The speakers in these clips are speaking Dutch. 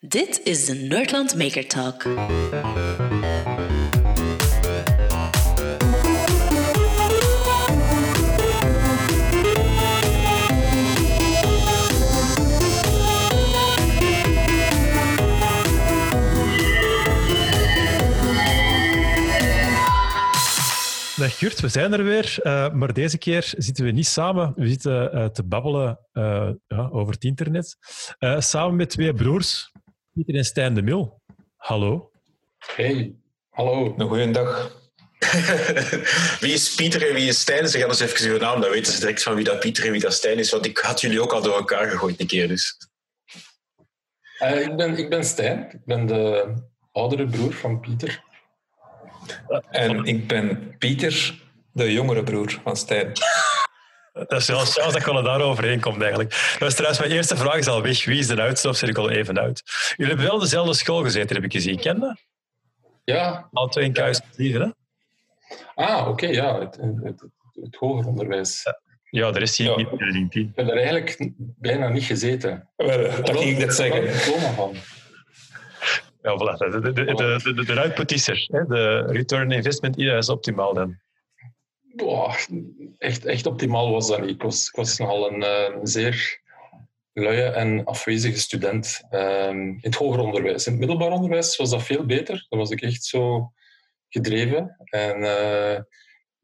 Dit is de Nerdland Maker Talk. Dag Gurt, we zijn er weer. Uh, maar deze keer zitten we niet samen. We zitten uh, te babbelen uh, ja, over het internet. samen met twee broers, Pieter en Stijn de Mil. Hallo. Hey, hallo. Een goeie dag. wie is Pieter en wie is Stijn? Ze gaan eens even uw naam, dan weten ze direct van wie dat Pieter en wie dat Stijn is. Want ik had jullie ook al door elkaar gegooid een keer. Dus. ik, ben, ik ben Stijn. Ik ben de oudere broer van Pieter. En ik ben Pieter, de jongere broer van Stijn. Dat is wel chance dat ik al daar overheen komt eigenlijk. Dat is trouwens mijn eerste vraag is al weg. Wie is de ik al even uit? Jullie hebben wel dezelfde school gezeten, heb ik gezien. Ken dat? Ja. Al twee in Kuis hè? Ah, oké, ja. Het, het, het, hoger onderwijs. Ja, er is hier ja. niet Ik heb daar eigenlijk bijna niet gezeten. Dat ging ik net zeggen. diploma van. Ja, voilà. De, de, de, de, de output is er. Hè? De return investment is optimaal dan. Echt, echt optimaal was dat niet. Ik was, ik was nogal een uh, zeer luie en afwezige student um, in het hoger onderwijs. In het middelbaar onderwijs was dat veel beter. Dan was ik echt zo gedreven. En uh,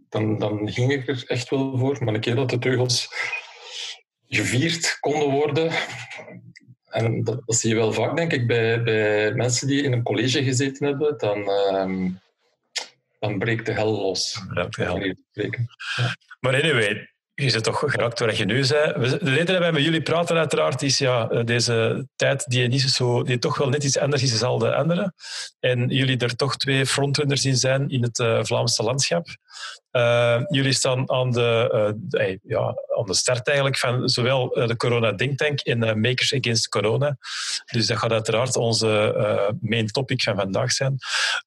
dan, dan ging ik er echt wel voor. Maar een keer dat de teugels gevierd konden worden, en dat, zie je wel vaak, denk ik, bij, bij mensen die in een college gezeten hebben. Dan, um, dan breekt de hel los. Breekt de hel. Ja. Maar anyway, je zit toch geraakt waar je nu zei. De reden dat wij met jullie praten, uiteraard, is ja, eh, deze tijd die, niet zo, die toch wel net iets anders is dan de andere. En jullie er toch twee frontrunners in zijn in het uh, Vlaamse landschap. Uh, jullie staan aan de, uh, ja, aan de start eigenlijk van zowel de Corona Think Tank en Makers Against Corona. Dus dat gaat uiteraard onze main topic van vandaag zijn.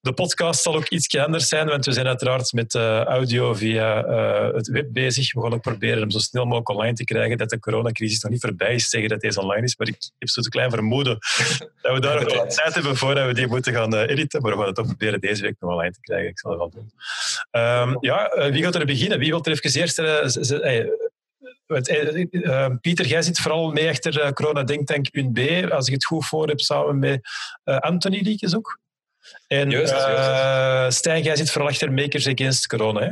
De podcast zal ook iets anders zijn, want we zijn uiteraard met audio via het web bezig. We gaan ook proberen om zo snel mogelijk online te krijgen dat de coronacrisis nog niet voorbij is, zeggen dat deze online is. Maar ik heb zo'n klein vermoeden dat we daar nog tijd hebben voordat we die moeten gaan editen. Maar we gaan het ook proberen deze week nog online te krijgen. Ik zal het wel doen. Um, ja, uh, wie gaat er beginnen? Wie wil er even eerst... Uh, uh, Pieter, jij zit vooral mee achter coronadenktank.b, als ik het goed voor heb, samen met Anthony Liekes ook. En juist, juist. Stijn, jij zit vooral achter Makers Against Corona, hè?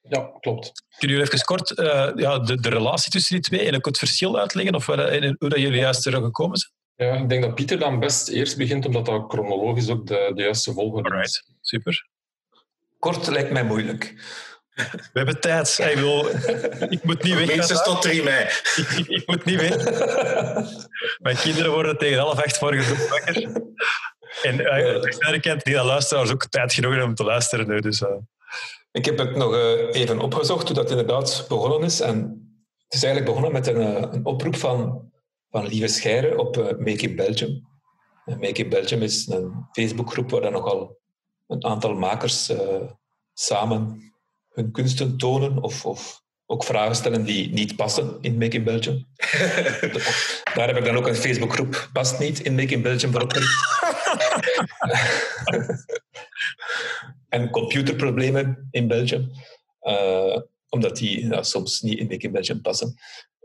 Ja, klopt. Kunnen jullie even kort ja, de, de, relatie tussen die twee en ook het verschil uitleggen, of en hoe dat jullie juist er gekomen zijn? Ja, ik denk dat Pieter dan best eerst begint, omdat dat chronologisch ook de, de juiste volgorde is. Alright, super. Kort lijkt mij moeilijk. We hebben tijd. Ik, wil, ik moet niet weg. Minstens tot 3 mei. Ik, moet niet weg. Mijn kinderen worden tegen half acht morgen wakker. En uh, ik kent die luisteraars ook tijd genoeg om te luisteren. Nu, dus, uh. Ik heb het nog uh, even opgezocht hoe dat inderdaad begonnen is. En het is eigenlijk begonnen met een, een oproep van, van Lieve Scheire op Make in Belgium. Make in Belgium is een Facebookgroep waar dan nogal een aantal makers samen hun kunsten tonen of, of ook vragen stellen die niet passen in Make in Belgium. Daar heb ik dan ook een Facebookgroep, past niet in Make in Belgium voor en computerproblemen in Belgium, uh, omdat die ja, soms niet in Make in Belgium passen.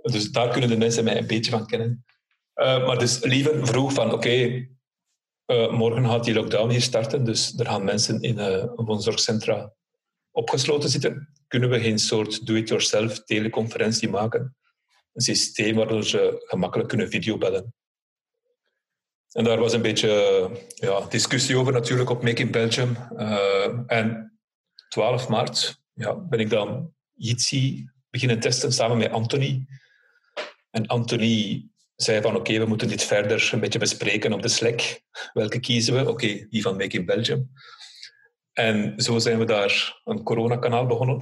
Dus daar kunnen de mensen mij een beetje van kennen. Uh, maar dus Lieven vroeg van, oké, okay, uh, morgen gaat die lockdown hier starten, dus er gaan mensen in uh, woonzorgcentra opgesloten zitten, kunnen we geen soort do-it-yourself teleconferentie maken. Een systeem waardoor ze gemakkelijk kunnen videobellen. En daar was een beetje ja, discussie over natuurlijk op Make in Belgium. Uh, en 12 maart ja, ben ik dan Jitsi beginnen testen samen met Anthony. En Anthony zei van oké, we moeten dit verder een beetje bespreken op de Slack. Welke kiezen we? Oké, die van Make in Belgium. En zo zijn we daar een coronakanaal begonnen.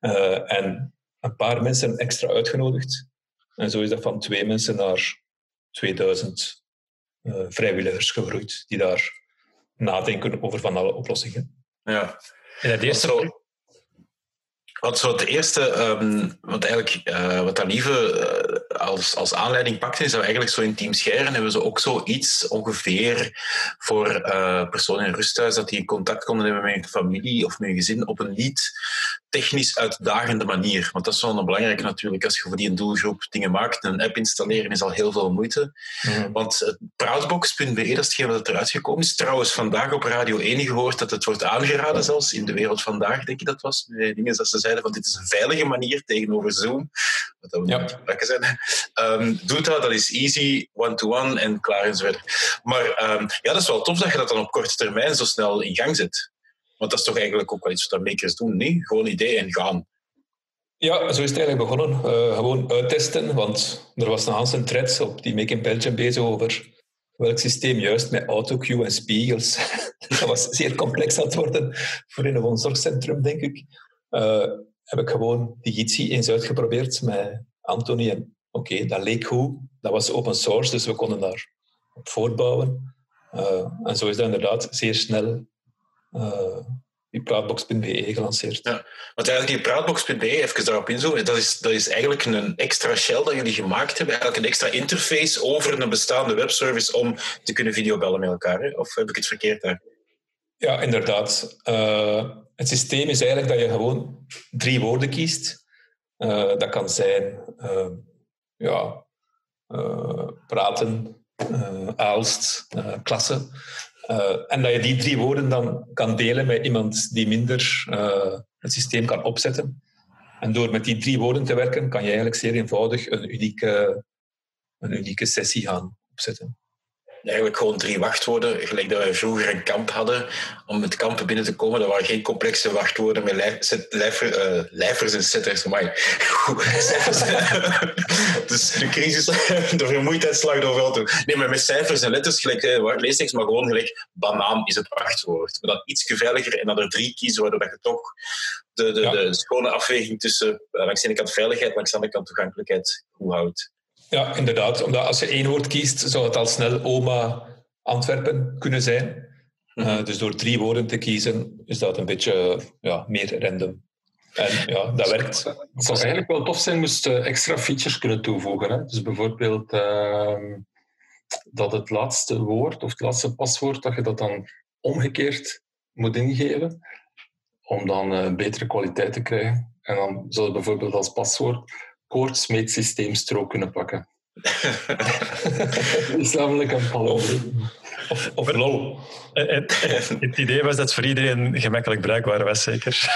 uh, en een paar mensen extra uitgenodigd. En zo is dat van twee mensen naar 2000 uh, vrijwilligers gegroeid, die daar nadenken over van alle oplossingen. Ja. En het eerste... Wat zo het eerste, um, wat eigenlijk uh, wat lieve uh, als, als aanleiding pakte, is dat we eigenlijk zo in Team Scheren hebben ze ook zoiets ongeveer voor uh, personen in rusthuis, dat die contact konden hebben met hun familie of met hun gezin op een niet technisch uitdagende manier. Want dat is wel belangrijk natuurlijk, als je voor die doelgroep dingen maakt. Een app installeren is al heel veel moeite. Mm. Want proudbox.be, dat is hetgeen dat eruit gekomen is. Trouwens, vandaag op Radio 1 gehoord dat het wordt aangeraden zelfs, in de wereld vandaag, denk ik dat was. Dingen dat ze zeiden van dit is een veilige manier tegenover Zoom. Wat dat we ja. zijn. Um, doe dat, dat is easy, one-to-one en klaar en zo verder. Maar um, ja, dat is wel tof dat je dat dan op korte termijn zo snel in gang zet. Want dat is toch eigenlijk ook wel iets wat makers doen, niet? Gewoon idee en gaan. Ja, zo is het eigenlijk begonnen. Uh, gewoon uittesten, want er was een een thread op die Make in Belgium bezig over welk systeem juist met autocue en spiegels. dat was zeer complex aan het worden voor in een woonzorgcentrum, denk ik. Uh, heb ik gewoon Digitie eens uitgeprobeerd met Anthony. En oké, dat leek goed. Dat was open source, dus we konden daar op voortbouwen. Uh, en zo is dat inderdaad zeer snel uh, die praatbox.be gelanceerd. Ja, want eigenlijk die praatbox.be, even daarop inzoomen, dat is, dat is eigenlijk een extra shell dat jullie gemaakt hebben, eigenlijk een extra interface over een bestaande webservice om te kunnen videobellen met elkaar. Hè? Of heb ik het verkeerd daar? Ja, inderdaad. Uh, het systeem is eigenlijk dat je gewoon drie woorden kiest. Uh, dat kan zijn uh, ja, praten, aalst, klasse. en dat je die drie woorden dan kan delen met iemand die minder het systeem kan opzetten. En door met die drie woorden te werken, kan je eigenlijk zeer eenvoudig een unieke, een unieke sessie gaan opzetten eigenlijk gewoon drie wachtwoorden, gelijk dat wij vroeger een kamp hadden. Om met kampen binnen te komen, dat waren geen complexe wachtwoorden met lijf, uh, lijvers en setters. dus de crisis, de vermoeidheidsslag door doen. Nee, maar met cijfers en letters, gelijk uh, leestekst, maar gewoon gelijk banaan is het wachtwoord. Maar dan iets veiliger en dan er drie kiezen, waardoor dat je toch de, de, de schone afweging tussen uh, langs de ene kant veiligheid, langs de andere kant toegankelijkheid goed houdt. Ja, inderdaad. Omdat als je één woord kiest, zou het al snel oma Antwerpen kunnen zijn. Mhm. Uh, dus door drie woorden te kiezen, is dat een beetje ja, meer random. En ja, dat werkt. Het zou eigenlijk wel tof zijn moest extra features kunnen toevoegen. Hè? Dus bijvoorbeeld uh, dat het laatste woord of het laatste paswoord, dat je dat dan omgekeerd moet ingeven, om dan uh, betere kwaliteit te krijgen. En dan zou je bijvoorbeeld als paswoord koortsmeetsysteemstrook kunnen pakken. dat is namelijk een palom. Of, of low. Het, het, idee was dat het voor iedereen gemakkelijk bruikbaar was, zeker.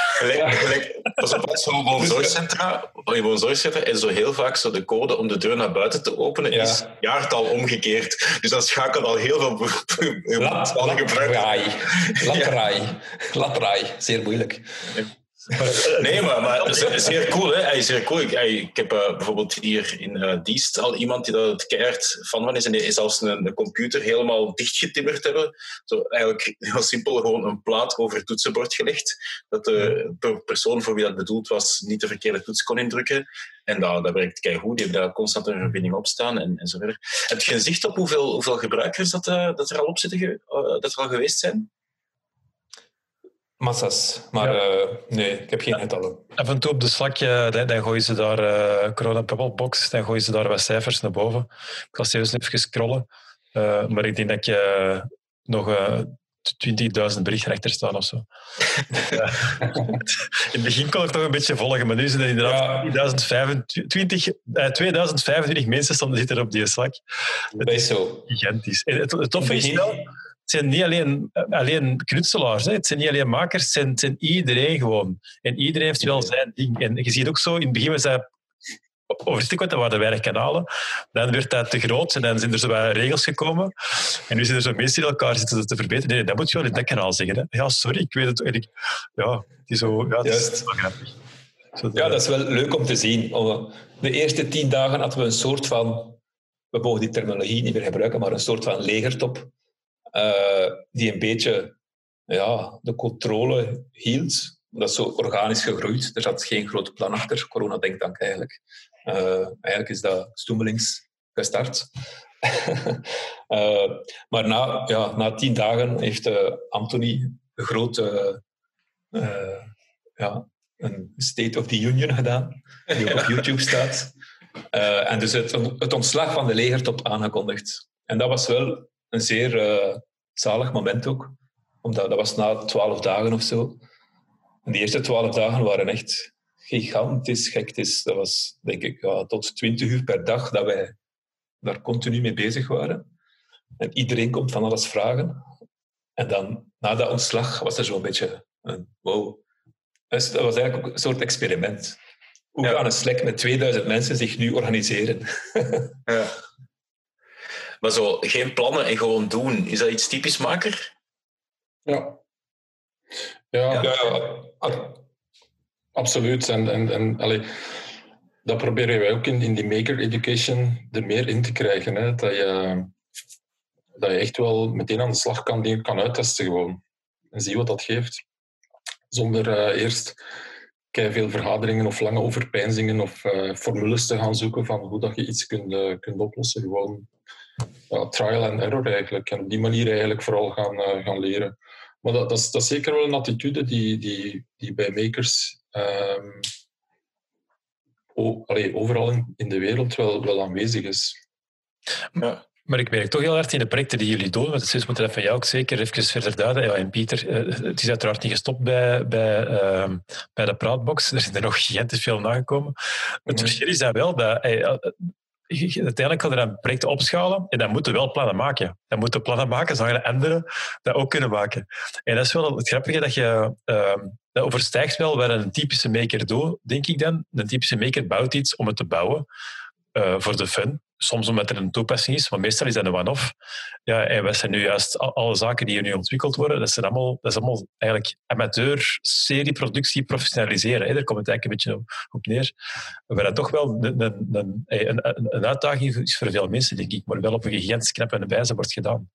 Pas op, zo'n woonzorgcentra, in woonzorgcentra is zo heel vaak zo de code om de deur naar buiten te openen ja. is jaartal omgekeerd. Dus dat schakelt al heel veel Lat, latraai. Latraai. Latraai. Zeer moeilijk. nee, maar, maar zeer cool. Hè? Hij is zeer cool. Ik, ik heb uh, bijvoorbeeld hier in uh, Diest al iemand die dat het keihard van van is. En die is zelfs een, een computer helemaal dichtgetimmerd hebben. Zo eigenlijk heel simpel gewoon een plaat over het toetsenbord gelegd. Dat de persoon voor wie dat bedoeld was niet de verkeerde toets kon indrukken. En dat, dat werkt kei goed. Die heeft daar constant een verbinding op staan en, en zo verder. Heb je een zicht op hoeveel, hoeveel gebruikers dat, uh, dat er al op zitten, dat er al geweest zijn? Massas, maar ja. uh, nee, ik heb geen getallen. Af en toe op de slakje, dan, dan gooien ze daar, uh, Corona Pebblebox, dan gooien ze daar wat cijfers naar boven. Ik ga zelfs even scrollen, uh, maar ik denk dat je nog uh, 20.000 berichten achter staan of zo. In het begin kon ik toch een beetje volgen, maar nu zijn er inderdaad ja. 2025, 2025 mensen zitten op die Slack. Het is zo. gigantisch. En het, het toffe is wel zijn niet alleen, eh, alleen knutselaars, hè. het zijn niet alleen makers, het zijn, het zijn iedereen gewoon. En iedereen heeft wel zijn ding. En je ziet ook zo, in het begin was dat want er waren weinig kanalen. Dan werd dat te groot en dan zijn er zo wat regels gekomen. En nu zijn er zo mensen die elkaar zitten te verbeteren. Nee, dat moet je wel in dat kanaal zeggen. Hè. Ja, sorry, ik weet het. Ik, ja, het is zo... Ja, het is wel grappig. ja, dat is wel leuk om te zien. De eerste tien dagen hadden we een soort van... We mogen die terminologie niet meer gebruiken, maar een soort van legertop uh, die een beetje ja, de controle hield. Dat is zo organisch gegroeid. Er zat geen groot plan achter. Corona denktank eigenlijk. Uh, eigenlijk is dat stoemelings gestart. uh, maar na, ja, na tien dagen heeft Anthony een grote ja, een State of the Union gedaan, die ook op YouTube staat. Uh, en dus het, het, ontslag van de legertop aangekondigd. En dat was wel een zeer uh, zalig moment ook. Omdat dat was na twaalf dagen of zo. En die eerste twaalf dagen waren echt gigantisch gek. Dat was, denk ik, ja, tot twintig uur per dag dat wij daar continu mee bezig waren. En iedereen komt van alles vragen. En dan, na dat ontslag, was er zo'n beetje een wow. Dus dat was eigenlijk ook een soort experiment. Hoe ja. gaan een Slack met 2000 mensen zich nu organiseren? ja. Maar zo, geen plannen en gewoon doen. Is dat iets typisch maker? Ja. Ja, ja. absoluut. En, en, en allee, dat proberen wij ook in, in die maker education er meer in te krijgen. Hè? Dat, je, dat je echt wel meteen aan de slag kan, dingen kan uittesten gewoon. En zie wat dat geeft. Zonder uh, eerst veel vergaderingen of lange overpeinzingen of uh, formules te gaan zoeken van hoe dat je iets kunt, uh, kunt oplossen. Gewoon ja, trial and error eigenlijk. En op die manier eigenlijk vooral gaan, gaan leren. Maar dat, dat, is, dat is zeker wel een attitude die, die, die bij makers um, overal in, in de wereld wel, wel aanwezig is. Ja. Maar ik merk toch heel hard in de projecten die jullie doen, want het is moeten even jou ook zeker even verder duiden. Ja, en Pieter, eh, het is uiteraard niet gestopt bij, bij, uh, bij de praatbox. Er zijn er nog gigantisch veel nagekomen. Het verschil is dan wel dat uiteindelijk gaan er een project opschalen en dan moeten wel plannen maken. Dan moeten plannen maken, zodat de anderen dat ook kunnen maken. En dat is wel het grappige dat je uh, dat overstijgt wel wat een typische maker doet, denk ik dan. Een typische maker bouwt iets om het te bouwen. Uh, voor de fun soms omdat er een toepassing is, maar meestal is dat een one-off. Ja, en wat zijn nu juist alle zaken die hier nu ontwikkeld worden, dat, zijn allemaal, dat is allemaal eigenlijk amateur serieproductie professionaliseren. Hè. Daar komt het eigenlijk een beetje op, neer. Waar dat toch wel een, een, een, uitdaging is voor veel mensen, denk ik, maar wel op een gigantisch knappe wijze wordt gedaan.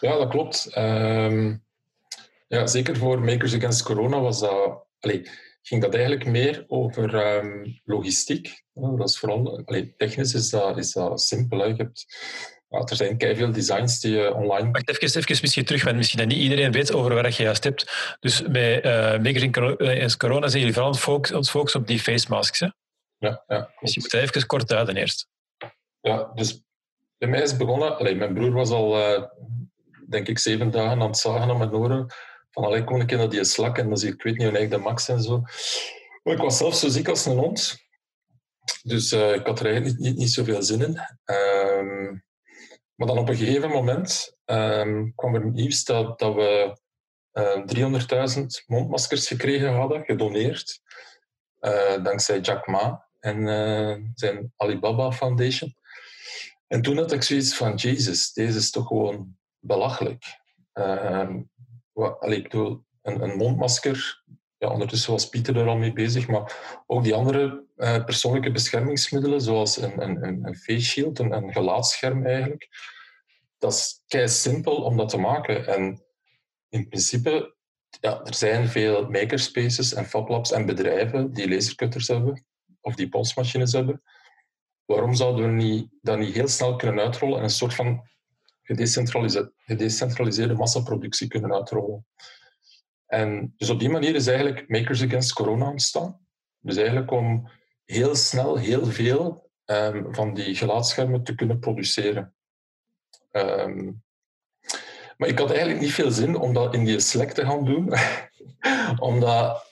Ja, dat klopt. Um, ja, zeker voor Makers Against Corona was dat... Allez, ging dat eigenlijk meer over um, logistiek. dat is vooral, allee, technisch is dat, is dat simpel. Hè. Je hebt, ja, er zijn veel designs die je online... Wacht even, even misschien terug, want misschien dat niet iedereen weet over waar je juist hebt. Dus bij uh, Makers in eh, Corona zijn jullie vooral het focussen op die face masks. Hè? Ja, ja, dus je moet even kort duiden eerst. Ja, dus bij mij is begonnen... Allee, mijn broer was al, uh, denk ik, zeven dagen aan het zagen aan mijn oren van allee, kom ik dat die slak en dan zie ik, weet niet hoe ik de max en zo. Maar ik was zelf zo ziek als een hond. Dus uh, ik had er eigenlijk niet, niet, niet zoveel zin in. Um, maar dan op een gegeven moment um, kwam er nieuws dat, dat we uh, 300.000 mondmaskers gekregen hadden, gedoneerd. Uh, dankzij Jack Ma en zijn Alibaba Foundation. En toen had ik zoiets van, Jezus, deze is toch gewoon belachelijk. Ik bedoel, een, een, mondmasker, ja, ondertussen was Pieter er al mee bezig, maar ook die andere uh, persoonlijke beschermingsmiddelen, zoals een, een, een face shield, een, een eigenlijk, dat is kei simpel om dat te maken. En in principe, ja, er zijn veel makerspaces en fablabs en bedrijven die lasercutters hebben, of die polsmachines hebben. Waarom zouden we niet, dat niet heel snel kunnen uitrollen en een soort van gedecentraliseerde, gedecentraliseerde massaproductie kunnen uitrollen. En dus op die manier is eigenlijk Makers Against Corona ontstaan. Dus eigenlijk om heel snel heel veel um, van die gelaatschermen te kunnen produceren. Um, maar ik had eigenlijk niet veel zin om dat in die Slack te gaan doen. Omdat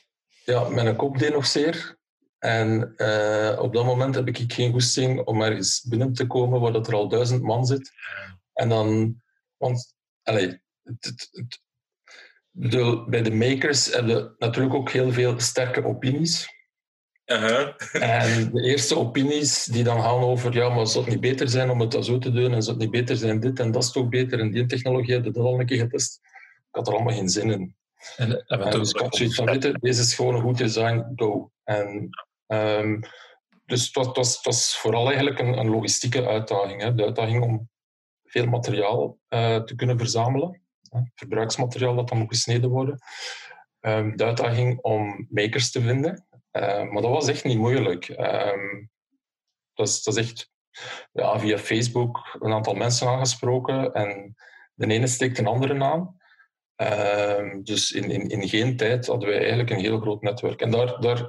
ja, mijn kop deed nog zeer. En uh, op dat moment heb ik geen goesting om ergens binnen te komen waar dat er al duizend man zit. En dan, want allez, het, het, het, bedoel, bij de makers hebben natuurlijk ook heel veel sterke opinies. Uh -huh. en de eerste opinies die dan gaan over, ja, maar zou het niet beter zijn om het zo te doen en zou het niet beter zijn dit en dat is toch beter en die technologie heb je dat al een keer getest. Ik had er allemaal geen zin in. En, en, en dus ik had zoiets van, dit, deze is gewoon een goed design, go. En, um, dus het was, het, was, het was, vooral eigenlijk een, een logistieke uitdaging. Hè. De uitdaging om veel materiaal uh, te kunnen verzamelen. verbruiksmateriaal dat dan moet gesneden worden. Um, de uitdaging om makers te vinden. Uh, maar dat was echt niet moeilijk. Um, dat, is, echt ja, via Facebook een aantal mensen aangesproken en de ene steekt een andere aan. Ehm, dus in, in, in geen tijd hadden wij eigenlijk een heel groot netwerk. En daar, daar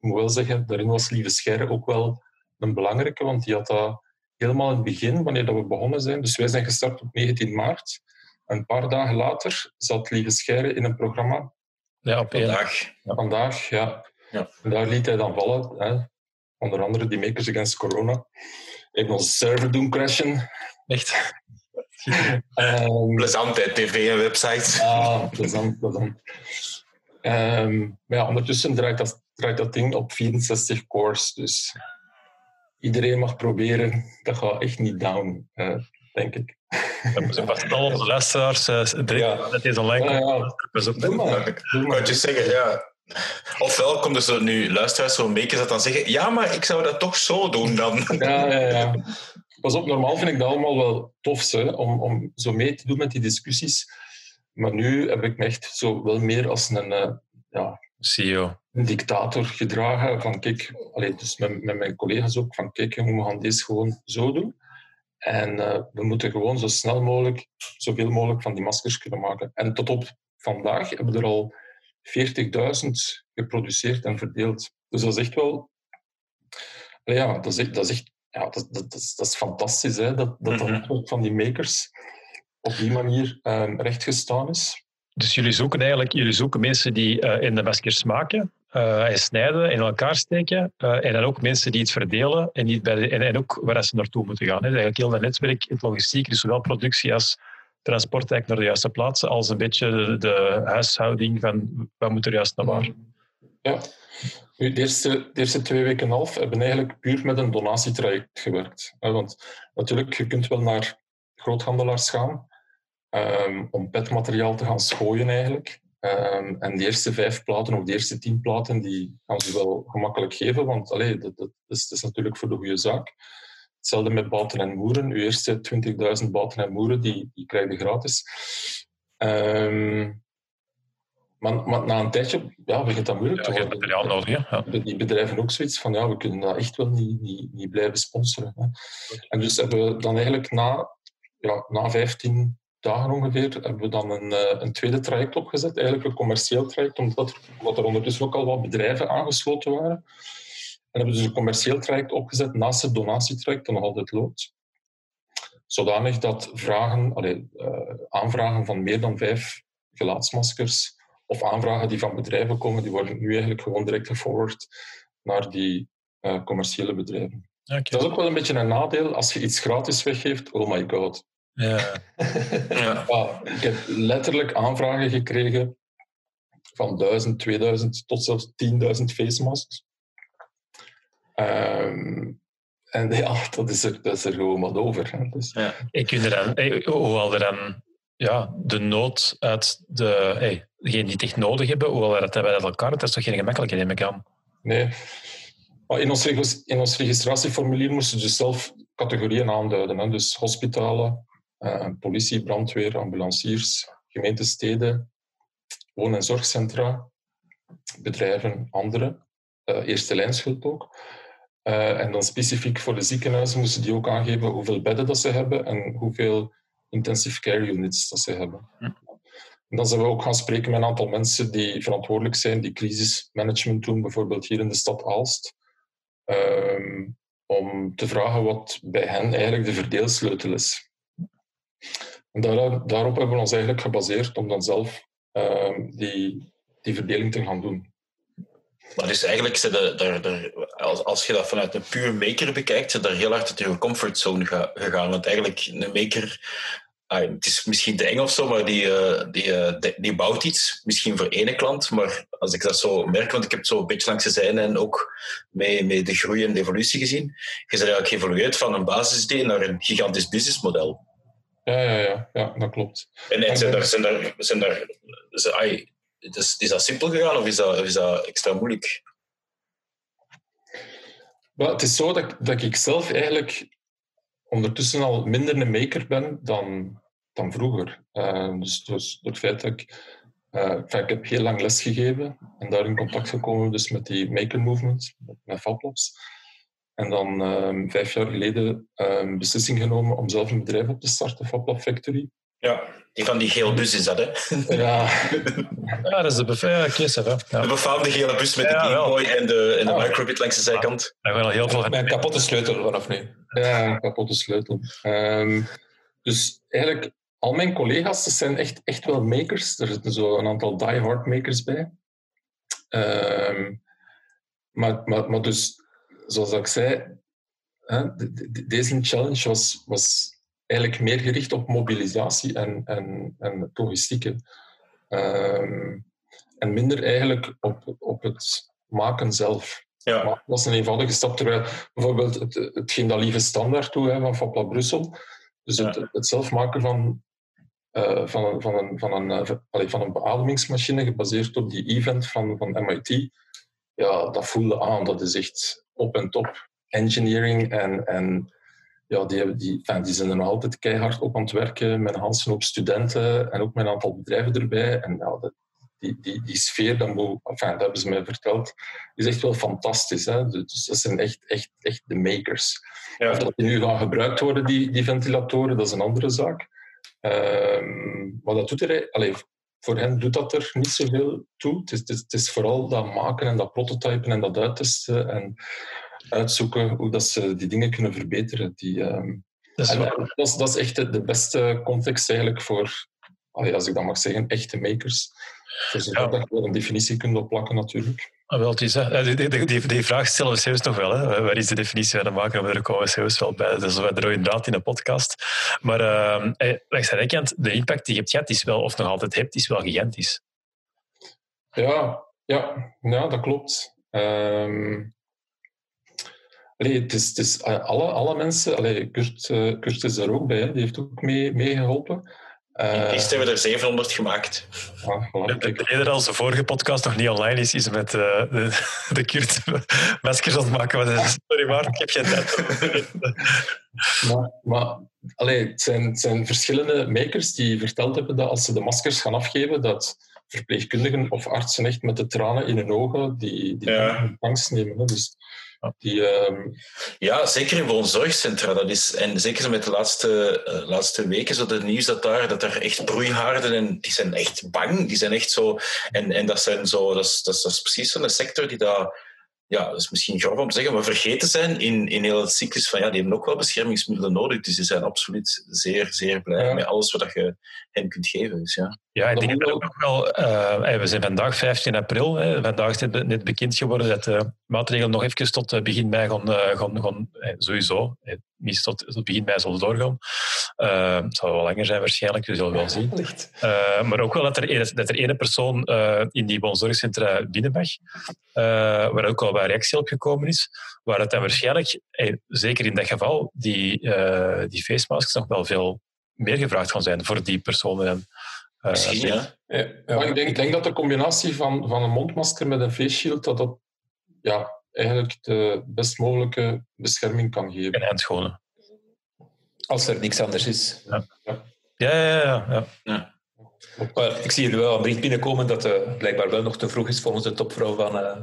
moet wel zeggen, daarin was Lieve Scherre ook wel een belangrijke, want die had dat helemaal in het begin, wanneer dat we begonnen zijn. Dus wij zijn gestart op 19 maart. Een paar dagen later zat Lieve Scherre in een programma. Ja, op Vandaag. Ja. Vandaag, ja. Ja. En daar liet hij dan vallen. Hè. Onder andere die Makers Against Corona. Heeft onze server doen crashen. Echt. Um, Plezantheid, tv en website. Ah, plezant, plezant. Ehm, maar ja, ondertussen draait dat, draait dat ding op 64 cores. Dus iedereen mag proberen. Dat gaat echt niet down, uh, denk ik. Dat moeten vast al onze luisteraars Ja. dat is online Ja, ja. Pas op. Doe maar. Doe je zeggen, ja. Ofwel komt er zo nu luisteraars zo'n makers dat dan zeggen ja, maar ik zou dat toch zo doen dan. Ja, ja, ja. Pas op, normaal vind ik dat allemaal wel tof, hè, om, om zo mee te doen met die discussies. Maar nu heb ik me echt zo wel meer als een, eh, ja, CEO. Dictator gedragen. Van kijk, dus met, met mijn collega's ook, van kijk, we gaan deze gewoon zo doen. En eh, we moeten gewoon zo snel mogelijk, zoveel mogelijk van die maskers kunnen maken. En tot op vandaag hebben we er al 40.000 geproduceerd en verdeeld. Dus dat is echt wel... Ja, dat is echt, dat is echt ja, dat, dat, dat, is, dat is fantastisch, hè, dat dat, Mhm. van die makers op die manier um, rechtgestaan is. Dus jullie zoeken eigenlijk jullie zoeken mensen die eh, in de maskers maken eh, en snijden, in elkaar steken. eh, en dan ook mensen die het verdelen en, die bij de, en, en ook waar ze naartoe moeten gaan. Hè. Dus eigenlijk heel dat netwerk, het logistiek, dus zowel productie als transport eigenlijk naar de juiste plaatsen, als een beetje de, huishouding van wat moet er juist naar waar. Ja. De, eerste, de eerste twee weken en half hebben eigenlijk puur met een donatietraject gewerkt. Want natuurlijk, je kunt wel naar groothandelaars gaan ehm, om petmateriaal te gaan schooien eigenlijk. Ehm, en de eerste vijf platen of de eerste tien platen, die gaan ze wel gemakkelijk geven, want allee, dat, dat, is, dat is natuurlijk voor de goede zaak. Hetzelfde met baten en moeren. Uw eerste 20.000 baten en moeren, die, die krijg je gratis. Ehm, maar, maar na een tijdje ja, begint dat moeilijk Ja, te worden. materiaal nodig. Ja. die bedrijven ook zoiets van, ja, we kunnen dat echt wel niet, niet, niet blijven sponsoren. Hè. En dus hebben we dan eigenlijk na, ja, na 15 dagen ongeveer, hebben we dan een, eh, een tweede traject opgezet, eigenlijk een commercieel traject, omdat, omdat er ondertussen ook al wat bedrijven aangesloten waren. En hebben we dus een commercieel traject opgezet naast het donatietraject, dat nog altijd loopt. Zodanig dat vragen, allee, eh, aanvragen van meer dan vijf gelaatsmaskers of aanvragen die van bedrijven komen, die worden nu eigenlijk gewoon direct geforward naar die eh, commerciële bedrijven. Dat is ook wel een beetje een nadeel als je iets gratis weggeeft. Oh my god. Ja. Ja. Ja, ik heb letterlijk aanvragen gekregen van 1000, 2000 tot zelfs 10.000 face masks. Ehm, en ja, dat is, er, dat is er gewoon wat over. Hè. Dus, Ik kun er dan, hey, hoewel er dan ja, de nood uit de, hey, degenen die het echt nodig hebben, hoewel we dat hebben uit elkaar, dat is toch geen gemakkelijke, neem ik aan. nee. Maar in ons, in ons registratieformulier moesten ze dus zelf categorieën aanduiden. Hè. Dus hospitalen, eh, politie, brandweer, ambulanciers, gemeenten, steden, woon- en zorgcentra, bedrijven, anderen. Eh, eerste lijnschuld ook. Eh, en dan specifiek voor de ziekenhuizen moesten die ook aangeven hoeveel bedden dat ze hebben en hoeveel intensive care units dat ze hebben. Hm. En dan zijn we ook gaan spreken met een aantal mensen die verantwoordelijk zijn, die crisismanagement doen, bijvoorbeeld hier in de stad Aalst. Ehm, om te vragen wat bij hen eigenlijk de verdeelsleutel is. En daar, daarop hebben we ons eigenlijk gebaseerd om dan zelf ehm, die, die verdeling te gaan doen. Maar dus eigenlijk, zijn daar, als, als je dat vanuit een puur maker bekijkt, zijn daar heel hard uit je comfortzone ga- gegaan. Want eigenlijk, een maker, ah, het is misschien te eng of zo, maar die, eh, die, eh, die, bouwt iets, misschien voor ene klant. Maar als ik dat zo merk, want ik heb het zo een beetje langs de zijne en ook met, met de groei en de evolutie gezien, je bent eigenlijk geëvolueerd van een basisidee naar een gigantisch businessmodel. Ja, ja, ja, ja dat klopt. En, en zijn daar, zijn daar, zijn daar, is, ai, is, is dat simpel gegaan of is dat, is dat extra moeilijk? Maar het is zo dat, dat ik zelf eigenlijk ondertussen al minder een maker ben dan, dan vroeger. Eh, dus, dus door het feit dat ik... eh, ik heb heel lang les gegeven en daar in contact gekomen dus met die maker movement, met, met FabLabs. En dan ehm, vijf jaar geleden een beslissing genomen om zelf een bedrijf op te starten, FabLab Factory. Ja, die van die gele bus is dat, hè? Ja, Ja, dat is de. Ja. Ja. Befaamde gele bus met de Ja, Game wel. Boy en de, en de Ah. microbit langs de zijkant. We gaan al heel veel Mijn kapotte sleutel vanaf nu. ja een kapotte sleutel. Ehm, dus eigenlijk, al mijn collega's dat zijn echt, echt wel makers. Er zitten zo een aantal die-hard makers bij. Ehm, maar, maar, maar dus, zoals ik zei, deze challenge was, was eigenlijk meer gericht op mobilisatie en, en, en logistieke. Ehm, en minder eigenlijk op, op het maken zelf. Ja. Maar dat was een eenvoudige stap. Terwijl bijvoorbeeld het, hetgeen dat lieve standaard toe hè, van Fapla Brussel. Dus het, het zelf maken van, eh, van, een, van, een, van, een, eh, allee, van een beademingsmachine gebaseerd op die event van, van MIT. Ja, dat voelde aan. Dat is echt op en top engineering. En, en ja, die, hebben- die, enfin, die zijn er nog altijd keihard op aan het werken. Met een hele hoop studenten en ook met een aantal bedrijven erbij. En ja, dat, die, die, die sfeer, dat, moet, enfin, dat hebben ze mij verteld, is echt wel fantastisch. Hè? Dus dat zijn echt, echt, echt de makers. Ja. Of dat die nu gaan gebruikt worden, die, die ventilatoren, dat is een andere zaak. Ehm, maar dat doet er, allee, voor hen doet dat er niet zoveel toe. Het is, het, is, het is vooral dat maken en dat prototypen en dat uittesten en uitzoeken hoe dat ze die dingen kunnen verbeteren. Die, ehm, Dat is en dat, is, dat is echt de, de beste context eigenlijk voor, als ik dat mag zeggen, echte makers. Voor zover Ja. dat je wel een definitie kunt opplakken natuurlijk. Ah, wel, het is, die, die, die, die vraag stellen we zelfs nog wel. Hè. Waar is de definitie van de? Maar Daar komen we zelfs wel bij. Dat is rode draad in de podcast. Maar uh, langs de kant, de impact die je hebt gehad, is wel, of nog altijd hebt, is wel gigantisch. Ja, ja, ja dat klopt. Allee, het is, het is, eh, alle, alle mensen, allee, Kurt, eh, Kurt is er ook bij, hè, die heeft ook mee, meegeholpen. Eh, Eerst hebben we er 700 gemaakt. ah, voilà, De, reden als de vorige podcast nog niet online is, is met eh, de, de Kurt maskers aan het maken. Maar Sorry Maarten, ik heb geen tijd. Maar, maar allee, het, zijn, het zijn verschillende makers die verteld hebben dat als ze de maskers gaan afgeven, dat verpleegkundigen of artsen echt met de tranen in hun ogen die, die Ja. angst nemen. Hè. Dus die, ehm, Ja, zeker in woonzorgcentra. Dat is, en zeker met de laatste, eh, laatste weken, zo het nieuws dat daar, dat er echt broeihaarden en die zijn echt bang. Die zijn echt zo. En, en dat, zijn zo, dat, is, dat, dat is precies zo'n sector die daar. Ja, dat is misschien grof om te zeggen, maar vergeten zijn in, in heel het cyclus van ja, die hebben ook wel beschermingsmiddelen nodig. Dus die zijn absoluut zeer, zeer blij Ja. met alles wat je hen kunt geven. Dus ja. Ja, ik denk dat ook nog wel. eh, we zijn vandaag 15 april. Hè. Vandaag is het net bekend geworden dat de maatregelen nog even tot eh, begin mei gaan. eh, gaan, gaan sowieso. Niet tot, tot begin mei zullen doorgaan. Eh, het zal wel langer zijn waarschijnlijk, we zullen wel zien. Eh, maar ook wel dat er, dat er ene persoon eh, in die woonzorgcentra binnen mag, eh, waar ook al wat reactie op gekomen is, waar het dan waarschijnlijk, eh, zeker in dat geval, die, eh die face masks nog wel veel meer gevraagd gaan zijn voor die personen. En, eh, Misschien, ja. Ja, ja. Maar ik denk, ik denk dat de combinatie van, van een mondmasker met een face shield, dat dat ja, eigenlijk de best mogelijke bescherming kan geven. en handschoenen. Als er niks anders is. Ja, ja, ja. ja. ja. Maar ik zie hier wel een bericht binnenkomen dat het blijkbaar wel nog te vroeg is volgens de topvrouw van eh,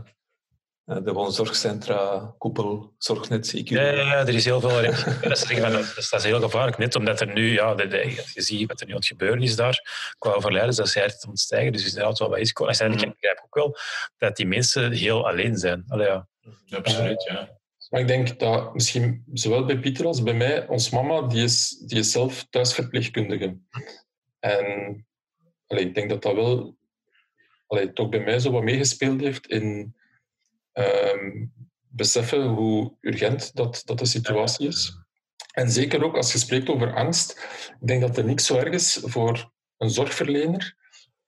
eh, de woonzorgcentra, koepel, zorgnet, CQ. Ja, ja, ja, er is heel veel. Dat, is, dat, is, dat is heel gevaarlijk, net omdat er nu, ja, de, de, je ziet wat er nu aan het gebeuren is daar, qua overlijdens, dat is aan het stijgen, dus is inderdaad wel wat risico. En ik begrijp ook wel dat die mensen heel alleen zijn. Allee, ja. Absoluut, ja. Maar ik denk dat misschien zowel bij Pieter als bij mij, ons mama, die is, die is zelf thuisverpleegkundige. En allee, ik denk dat dat wel allee, toch bij mij zo wat meegespeeld heeft in ehm, beseffen hoe urgent dat, dat de situatie is. En zeker ook als je spreekt over angst, ik denk dat er niks zo erg is voor een zorgverlener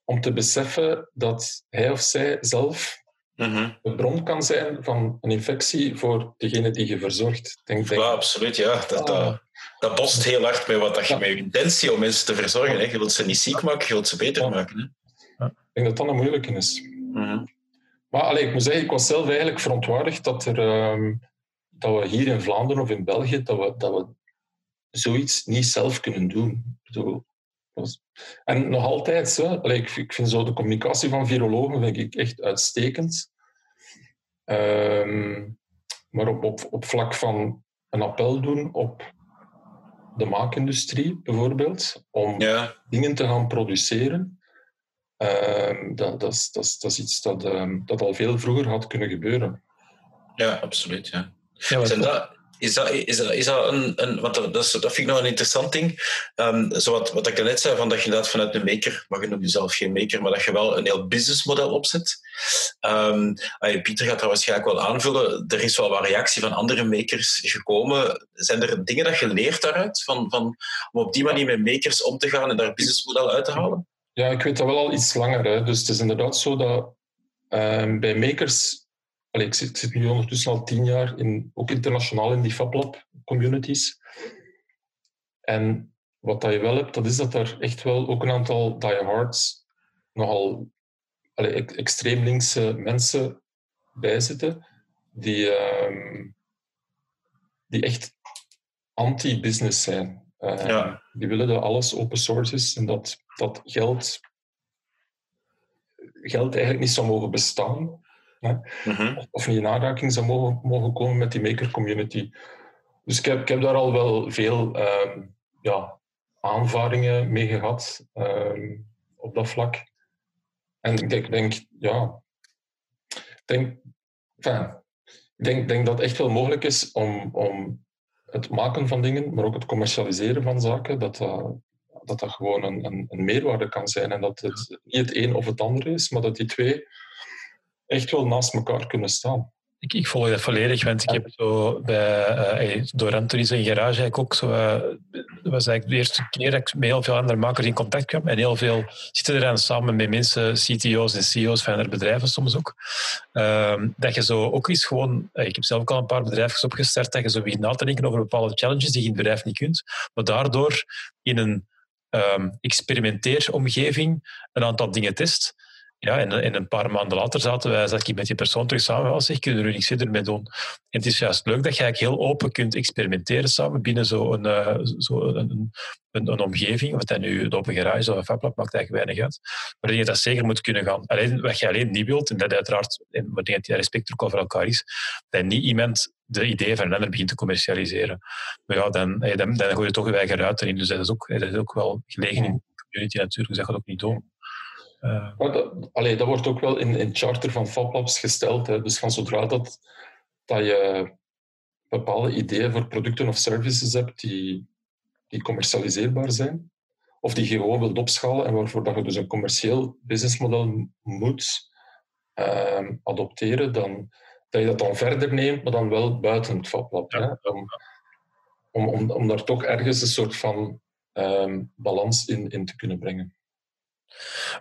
om te beseffen dat hij of zij zelf Mhm. de bron kan zijn van een infectie voor degene die je verzorgt. Denk, denk, Ja, absoluut, ja. Dat, dat, dat bost heel hard met wat dat je Ja. met je intentie om mensen te verzorgen. Hè. Je wilt ze niet ziek maken, je wilt ze beter Ja. maken. Hè. ik denk dat dat een moeilijke is. Mhm. Maar allee, ik moet zeggen, ik was zelf eigenlijk verontwaardigd dat, er, ehm, dat we hier in Vlaanderen of in België dat we, dat we zoiets niet zelf kunnen doen. Ik bedoel, dat was- En nog altijd, hè, ik, ik vind zo de communicatie van virologen vind ik echt uitstekend. Ehm, maar op, op, op vlak van een appel doen op de maakindustrie bijvoorbeeld, om dingen te gaan produceren. Ehm, dat, dat, is, dat, is, dat is iets dat, ehm, dat al veel vroeger had kunnen gebeuren. Ja, absoluut. Ja. Ja, Zijn dat, is dat, is dat, is dat een, een want dat, dat, vind ik nog een interessant ding. Um, zo wat, wat ik net zei, van dat je inderdaad vanuit een maker, maar je noemt jezelf geen maker, maar dat je wel een heel businessmodel opzet. Um, Pieter gaat dat waarschijnlijk wel aanvullen. Er is wel wat reactie van andere makers gekomen. Zijn er dingen dat je leert daaruit? Van, van, om op die manier met makers om te gaan en daar businessmodel uit te halen? Ja, ik weet dat wel al iets langer. Hè. Dus het is inderdaad zo dat um, bij makers Allee, ik, zit, ik, zit, nu ondertussen al tien jaar in, ook internationaal in die FabLab communities. En wat dat je wel hebt, dat is dat er echt wel ook een aantal diehards nogal allee, extreem linkse mensen bij zitten, die, uh, die echt anti-business zijn. Uh, ja. Die willen dat alles open source is en dat, dat geld, geld eigenlijk niet zou mogen bestaan. Of niet in aanraking zou mogen, mogen komen met die maker community. Dus ik heb, ik heb daar al wel veel uh, ja, aanvaringen mee gehad uh, op dat vlak. En ik denk, denk ja, denk, enfin, ik denk, denk dat het echt wel mogelijk is om, om het maken van dingen, maar ook het commercialiseren van zaken, dat dat, dat, dat gewoon een, een, een meerwaarde kan zijn. En dat het niet het een of het ander is, maar dat die twee echt wel naast elkaar kunnen staan. Ik, ik volg dat volledig, want ik heb zo bij uh, door Anthony's in garage eigenlijk ook zo. Uh, dat was eigenlijk de eerste keer dat ik met heel veel andere makers in contact kwam. En heel veel zitten er dan samen met mensen, CTO's en CEO's van andere bedrijven soms ook. Uh, dat je zo ook eens gewoon. ik heb zelf ook al een paar bedrijven opgestart. Dat je zo begint na te denken over bepaalde challenges die je in het bedrijf niet kunt. Maar daardoor in een um, experimenteeromgeving een aantal dingen test ja, en, en, een paar maanden later zaten wij, zat ik met die persoon terug samen. Wel, zeg, kunnen er niks verder mee doen? En het is juist leuk dat je eigenlijk heel open kunt experimenteren samen binnen zo'n uh, zo een, een, een, omgeving. Wat hij nu, de Open Garage of een FabLab, maakt eigenlijk weinig uit. Maar je dat zeker moet kunnen gaan. Alleen, wat je alleen niet wilt, en dat uiteraard, en ik denk dat respect ook over elkaar is, dat niet iemand de ideeën van een ander begint te commercialiseren. Maar ja, dan, dan, dan gooi je toch je eigen ruiten in. Dus dat is ook, dat is ook wel gelegen in de community natuurlijk. Dus dat gaat ook niet doen. Uh, dat, allee, dat wordt ook wel in het charter van FabLabs gesteld. Hè. Dus van zodra dat, dat je bepaalde ideeën voor producten of services hebt die, die commercialiseerbaar zijn, of die je gewoon wilt opschalen en waarvoor dat je dus een commercieel businessmodel moet uh, adopteren, dan, dat je dat dan verder neemt, maar dan wel buiten het FabLab. Ja. Hè, om, om, om, om daar toch ergens een soort van um, balans in, in te kunnen brengen.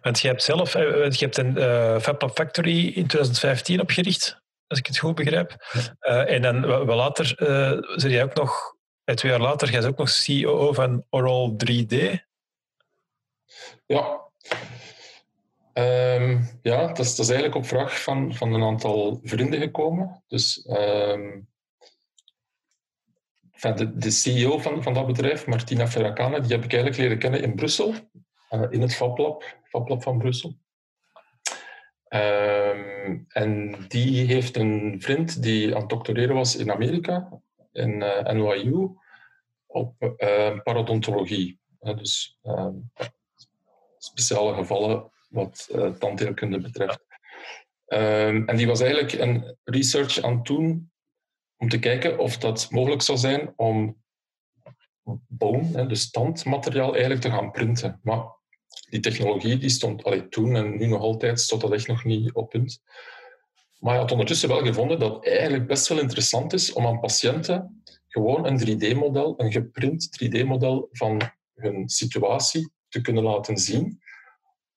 Want je hebt zelf eh, je hebt een uh, FabLab Factory in 2015 opgericht, als ik het goed begrijp. Uh, en dan wel later uh, jij ook nog, twee jaar later, jij is ook nog CEO van Oral 3D. Ja. Um, ja, dat is, dat is, eigenlijk op vraag van, van een aantal vrienden gekomen. Dus um, de, de, CEO van, van dat bedrijf, Martina Ferracane, die heb ik eigenlijk leren kennen in Brussel. Eh, in het FabLab, FabLab van Brussel. Um, en die heeft een vriend die aan het doctoreren was in Amerika, in uh, eh, NYU, op uh, parodontologie. dus uh, speciale gevallen wat uh, tandheelkunde betreft. En die was eigenlijk een research aan het doen om te kijken of dat mogelijk zou zijn om boom, dus tandmateriaal, eigenlijk te gaan printen. Maar die technologie die stond allee, toen en nu nog altijd, stond dat echt nog niet op punt. Maar hij had ondertussen wel gevonden dat het eigenlijk best wel interessant is om aan patiënten gewoon een 3D-model, een geprint 3D-model van hun situatie te kunnen laten zien.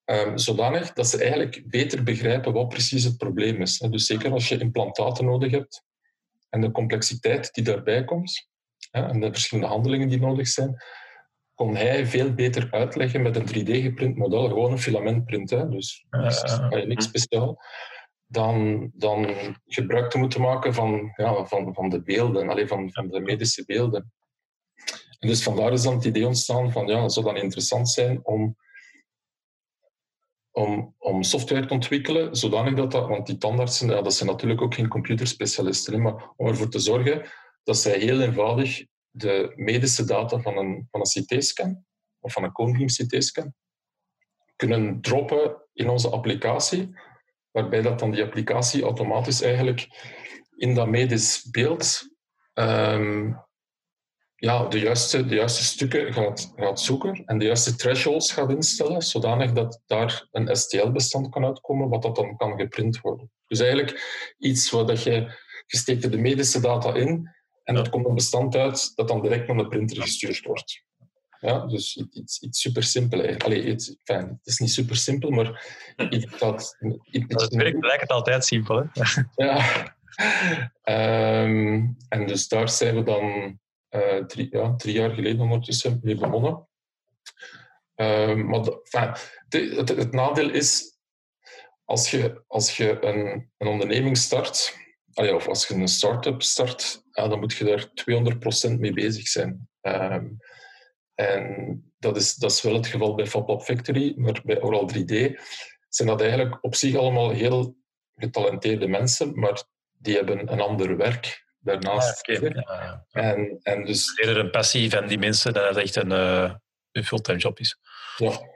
Um, zodanig dat ze eigenlijk beter begrijpen wat precies het probleem is. Dus zeker als je implantaten nodig hebt en de complexiteit die daarbij komt en de verschillende handelingen die nodig zijn, kon hij veel beter uitleggen met een 3D-geprint model, gewoon een filamentprint, hè, dus uh, niks speciaal, dan, dan gebruik te moeten maken van, ja, van, van de beelden, alleen van, van de medische beelden. En dus vandaar is dan het idee ontstaan van, ja, het zou dan interessant zijn om, om, om software te ontwikkelen, zodanig dat dat, want die tandartsen, ja, dat zijn natuurlijk ook geen computerspecialisten, maar om ervoor te zorgen dat zij heel eenvoudig de medische data van een, van een CT-scan of van een Conebeam CT-scan kunnen droppen in onze applicatie, waarbij dat dan die applicatie automatisch eigenlijk in dat medisch beeld ehm, ja, de, juiste, de juiste stukken gaat, gaat zoeken en de juiste thresholds gaat instellen, zodanig dat daar een STL-bestand kan uitkomen, wat dat dan kan geprint worden. Dus eigenlijk iets waar dat je, je steekt de medische data in en er komt een bestand uit dat dan direct naar de printer gestuurd wordt. Ja, dus iets, iets super simpel eigenlijk. Allee, iets, fijn, het is niet super simpel, maar iets dat... Iets, het werkt lijkt het altijd simpel, hè? ja. Um, en dus daar zijn we dan uh, drie, ja, drie jaar geleden ondertussen mee begonnen. Um, maar de, enfin, de, het, het, nadeel is, als je, als je een, een onderneming start, of als je een start-up start, ja, dan moet je daar 200% mee bezig zijn. Um, en dat is, dat is wel het geval bij FabLab Factory, maar bij Oral 3D zijn dat eigenlijk op zich allemaal heel getalenteerde mensen, maar die hebben een ander werk daarnaast. Ah, okay. ja, En, en dus... Eerder een passie van die mensen dat het echt een, uh, een fulltime job is. Ja.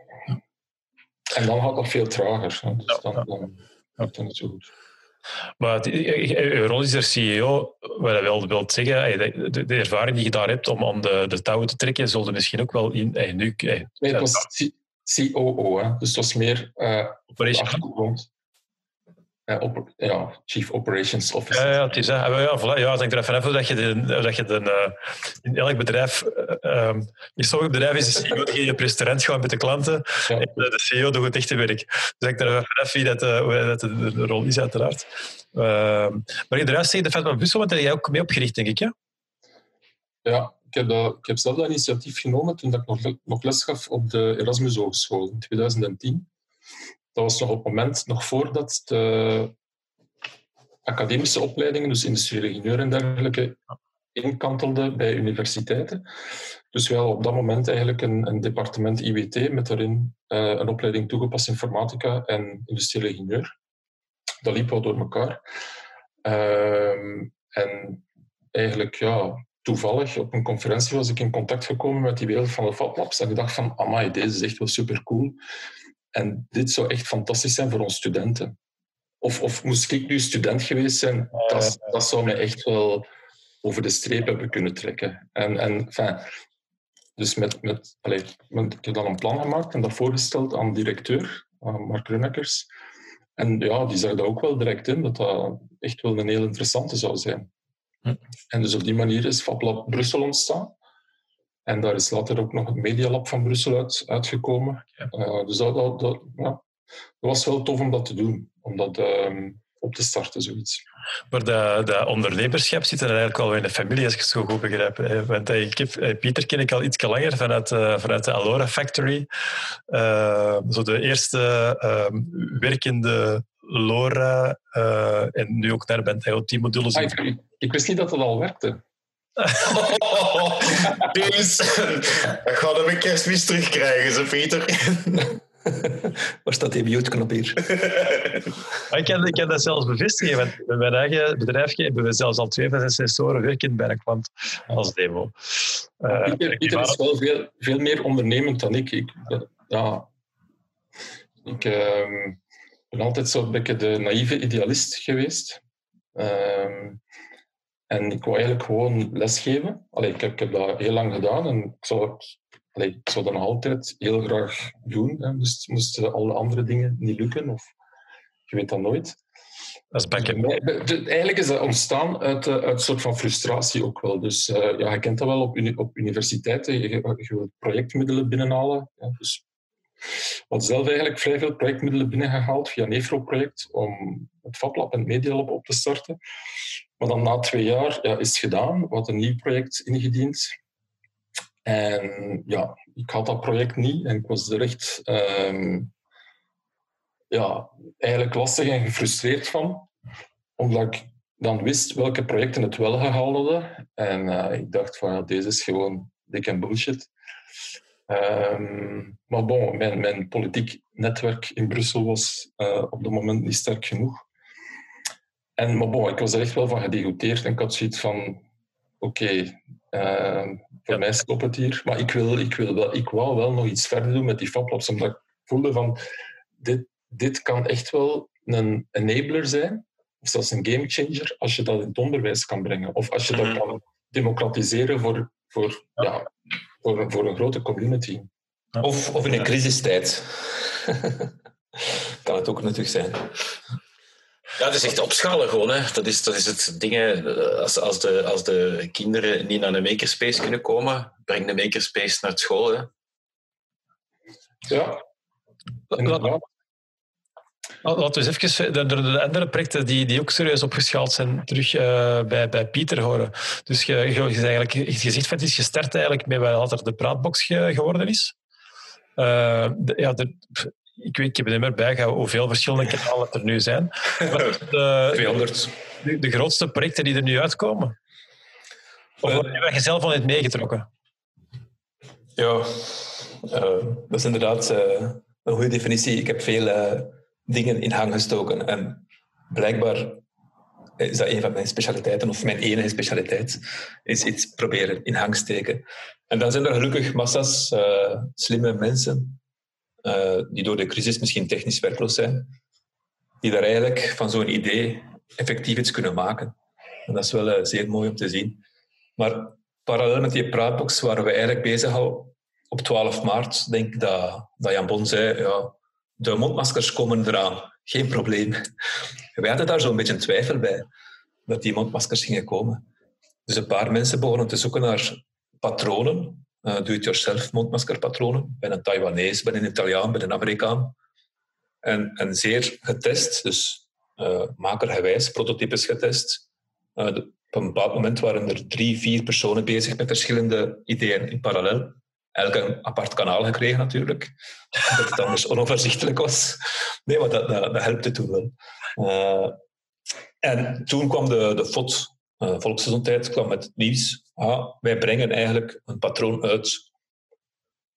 En dan gaat dat veel trager. Hè. Dus dan, dan het niet zo goed. Maar je rol is er CEO, wat je wel wilt zeggen, de, de, ervaring die je daar hebt om aan de, de touwen te trekken, zullen misschien ook wel in... nu, nee, het was COO, hè. dus het was meer uh. Uh, op, ja, Chief Operations Officer. Ja, ja, het is, ja, ja, voilà, ja, denk er even even dat je, de, dat je de, uh, in elk bedrijf, uh, um, in sommige bedrijven is de CEO die je restaurant gaan met de klanten ja. en de CEO doet het echte werk. Dus denk er even even wie dat, dat de, de, rol is, uiteraard. Ehm, maar zegt, de Fatma Bussel, want daar heb jij ook mee opgericht, denk ik, ja? Ja, ik heb, dat, ik heb zelf dat initiatief genomen toen ik nog, nog les gaf op de Erasmus Hogeschool in 2010 dat was nog op moment nog voordat de academische opleidingen, dus industriële ingenieur en dergelijke, inkantelden bij universiteiten. Dus we hadden op dat moment eigenlijk een, een departement IWT met daarin uh, een opleiding toegepaste informatica en industriële ingenieur. Dat liep wel door elkaar. Uh, en eigenlijk, ja, toevallig op een conferentie was ik in contact gekomen met die wereld van de FabLabs en ik dacht van, amai, deze is echt wel super cool. En dit zou echt fantastisch zijn voor onze studenten. Of, of moest ik nu student geweest zijn, dat, dat zou mij echt wel over de streep hebben kunnen trekken. En, en enfin, dus met, met, allez, ik heb dan een plan gemaakt en dat voorgesteld aan de directeur, aan Mark Runneckers. En ja, die zag dat ook wel direct in, dat dat echt wel een heel interessante zou zijn. Hm. En dus op die manier is FabLab Brussel ontstaan. En daar is later ook nog het Medialab van Brussel uit, uitgekomen. Uh, dus dat, dat, dat, ja, dat, was wel tof om dat te doen, om dat uh, op te starten, zoiets. Maar dat, dat ondernemerschap zit er eigenlijk wel in de familie, als ik het zo goed begrijp. Want eh, ik heb, eh, Pieter ken ik al iets langer vanuit, vanuit de Alora Factory. Uh, zo de eerste ehm, werkende LoRa en nu ook naar bent IoT-modules. Ah, ik, ik wist niet dat dat al werkte. dus dat gaat hem een kerstmis terugkrijgen, ze Peter. Waar staat die mute-knop hier? ik, kan, ik kan dat zelfs bevestigen, want bij mijn eigen bedrijfje hebben we zelfs al twee van zijn sensoren werken bij een klant als demo. Uh, Pieter, Pieter is wel veel, veel meer ondernemend dan ik. Ik, ja, ik uh, ben altijd zo'n beetje de naïeve idealist geweest. Uh, en ik wou eigenlijk gewoon lesgeven. Allee, ik, heb, ik heb dat heel lang gedaan en ik zou, allee, ik zou dat nog altijd heel graag doen. Hè. Dus moesten alle andere dingen niet lukken, of je weet dat nooit. Dat is Eigenlijk is dat ontstaan uit, eh, uit een soort van frustratie ook wel. Dus uh, ja, je kent dat wel op, uni op universiteiten. Je, je wilt projectmiddelen binnenhalen. Ja, dus we zelf eigenlijk vrij veel projectmiddelen binnengehaald via Nefro-project om het FabLab en het Medialab op te starten. Maar dan na twee jaar ja, is het gedaan, wat een nieuw project ingediend. En ja, ik had dat project niet en ik was er echt um, ja, eigenlijk lastig en gefrustreerd van. Omdat ik dan wist welke projecten het wel gehaald hadden. En uh, ik dacht van ja, deze is gewoon dik en bullshit. Um, maar bon, mijn, mijn politiek netwerk in Brussel was uh, op dat moment niet sterk genoeg. En, maar bon, ik was er echt wel van gedegoteerd en ik had zoiets van... oké, ehm, voor mij stopt het hier. Maar ik, wil, ik, wil wel, ik wou wel nog iets verder doen met die FabLabs, omdat ik voelde van, dit, dit kan echt wel een enabler zijn, of zelfs een gamechanger, als je dat in het onderwijs kan brengen. Of als je dat Mhm. kan democratiseren voor, voor, ja. Voor, voor een grote community. Of, of in een crisistijd. kan het ook nuttig zijn. Ja, het is echt opschalen gewoon. Hè. Dat, is, dat is het ding. Als, als, de, als de kinderen niet naar een makerspace kunnen komen, breng de makerspace naar school. Hè. Ja, inderdaad. Laten we eens even de, de, de andere projecten die, die ook serieus opgeschaald zijn, terug eh, bij, bij Pieter horen. Dus je, je, je, eigenlijk, je zegt van het is gestart eigenlijk met wat later de praatbox ge- geworden is. Eh, de- ja, de, ik, weet, ik heb er niet meer bijgehouden hoeveel verschillende kanalen er nu zijn. Maar de, 200. de, de grootste projecten die er nu uitkomen. Of Eh, heb je zelf al in het meegetrokken? Ja, eh, dat is inderdaad eh, een goede definitie. Ik heb veel eh, dingen in hang gestoken. En blijkbaar is dat een van mijn specialiteiten, of mijn enige specialiteit, is iets proberen in hang steken. En dan zijn er gelukkig massa's eh, slimme mensen, eh, die door de crisis misschien technisch werkloos zijn, die daar eigenlijk van zo'n idee effectief iets kunnen maken. En dat is wel eh, zeer mooi om te zien. Maar parallel met die praatbox waren we eigenlijk bezig al op 12 maart, denk ik dat, dat Jan Bon zei, ja, de mondmaskers komen eraan, geen probleem. Wij hadden daar zo'n beetje een twijfel bij, dat die mondmaskers gingen komen. Dus een paar mensen begonnen te zoeken naar patronen, uh, do-it-yourself mondmaskerpatronen, bij een Taiwanees, bij een Italiaan, bij een Amerikaan. En, zeer getest, dus uh, makergewijs, prototypes getest. De, op een bepaald moment waren er drie, vier personen bezig met verschillende ideeën in parallel. Elk een apart kanaal gekregen natuurlijk, dat het anders onoverzichtelijk was. Nee, maar dat, dat, dat helpte toen wel. Uh, en toen kwam de, de FOD, uh, Volksgezondheid, kwam met het nieuws. Ah, wij brengen eigenlijk een patroon uit.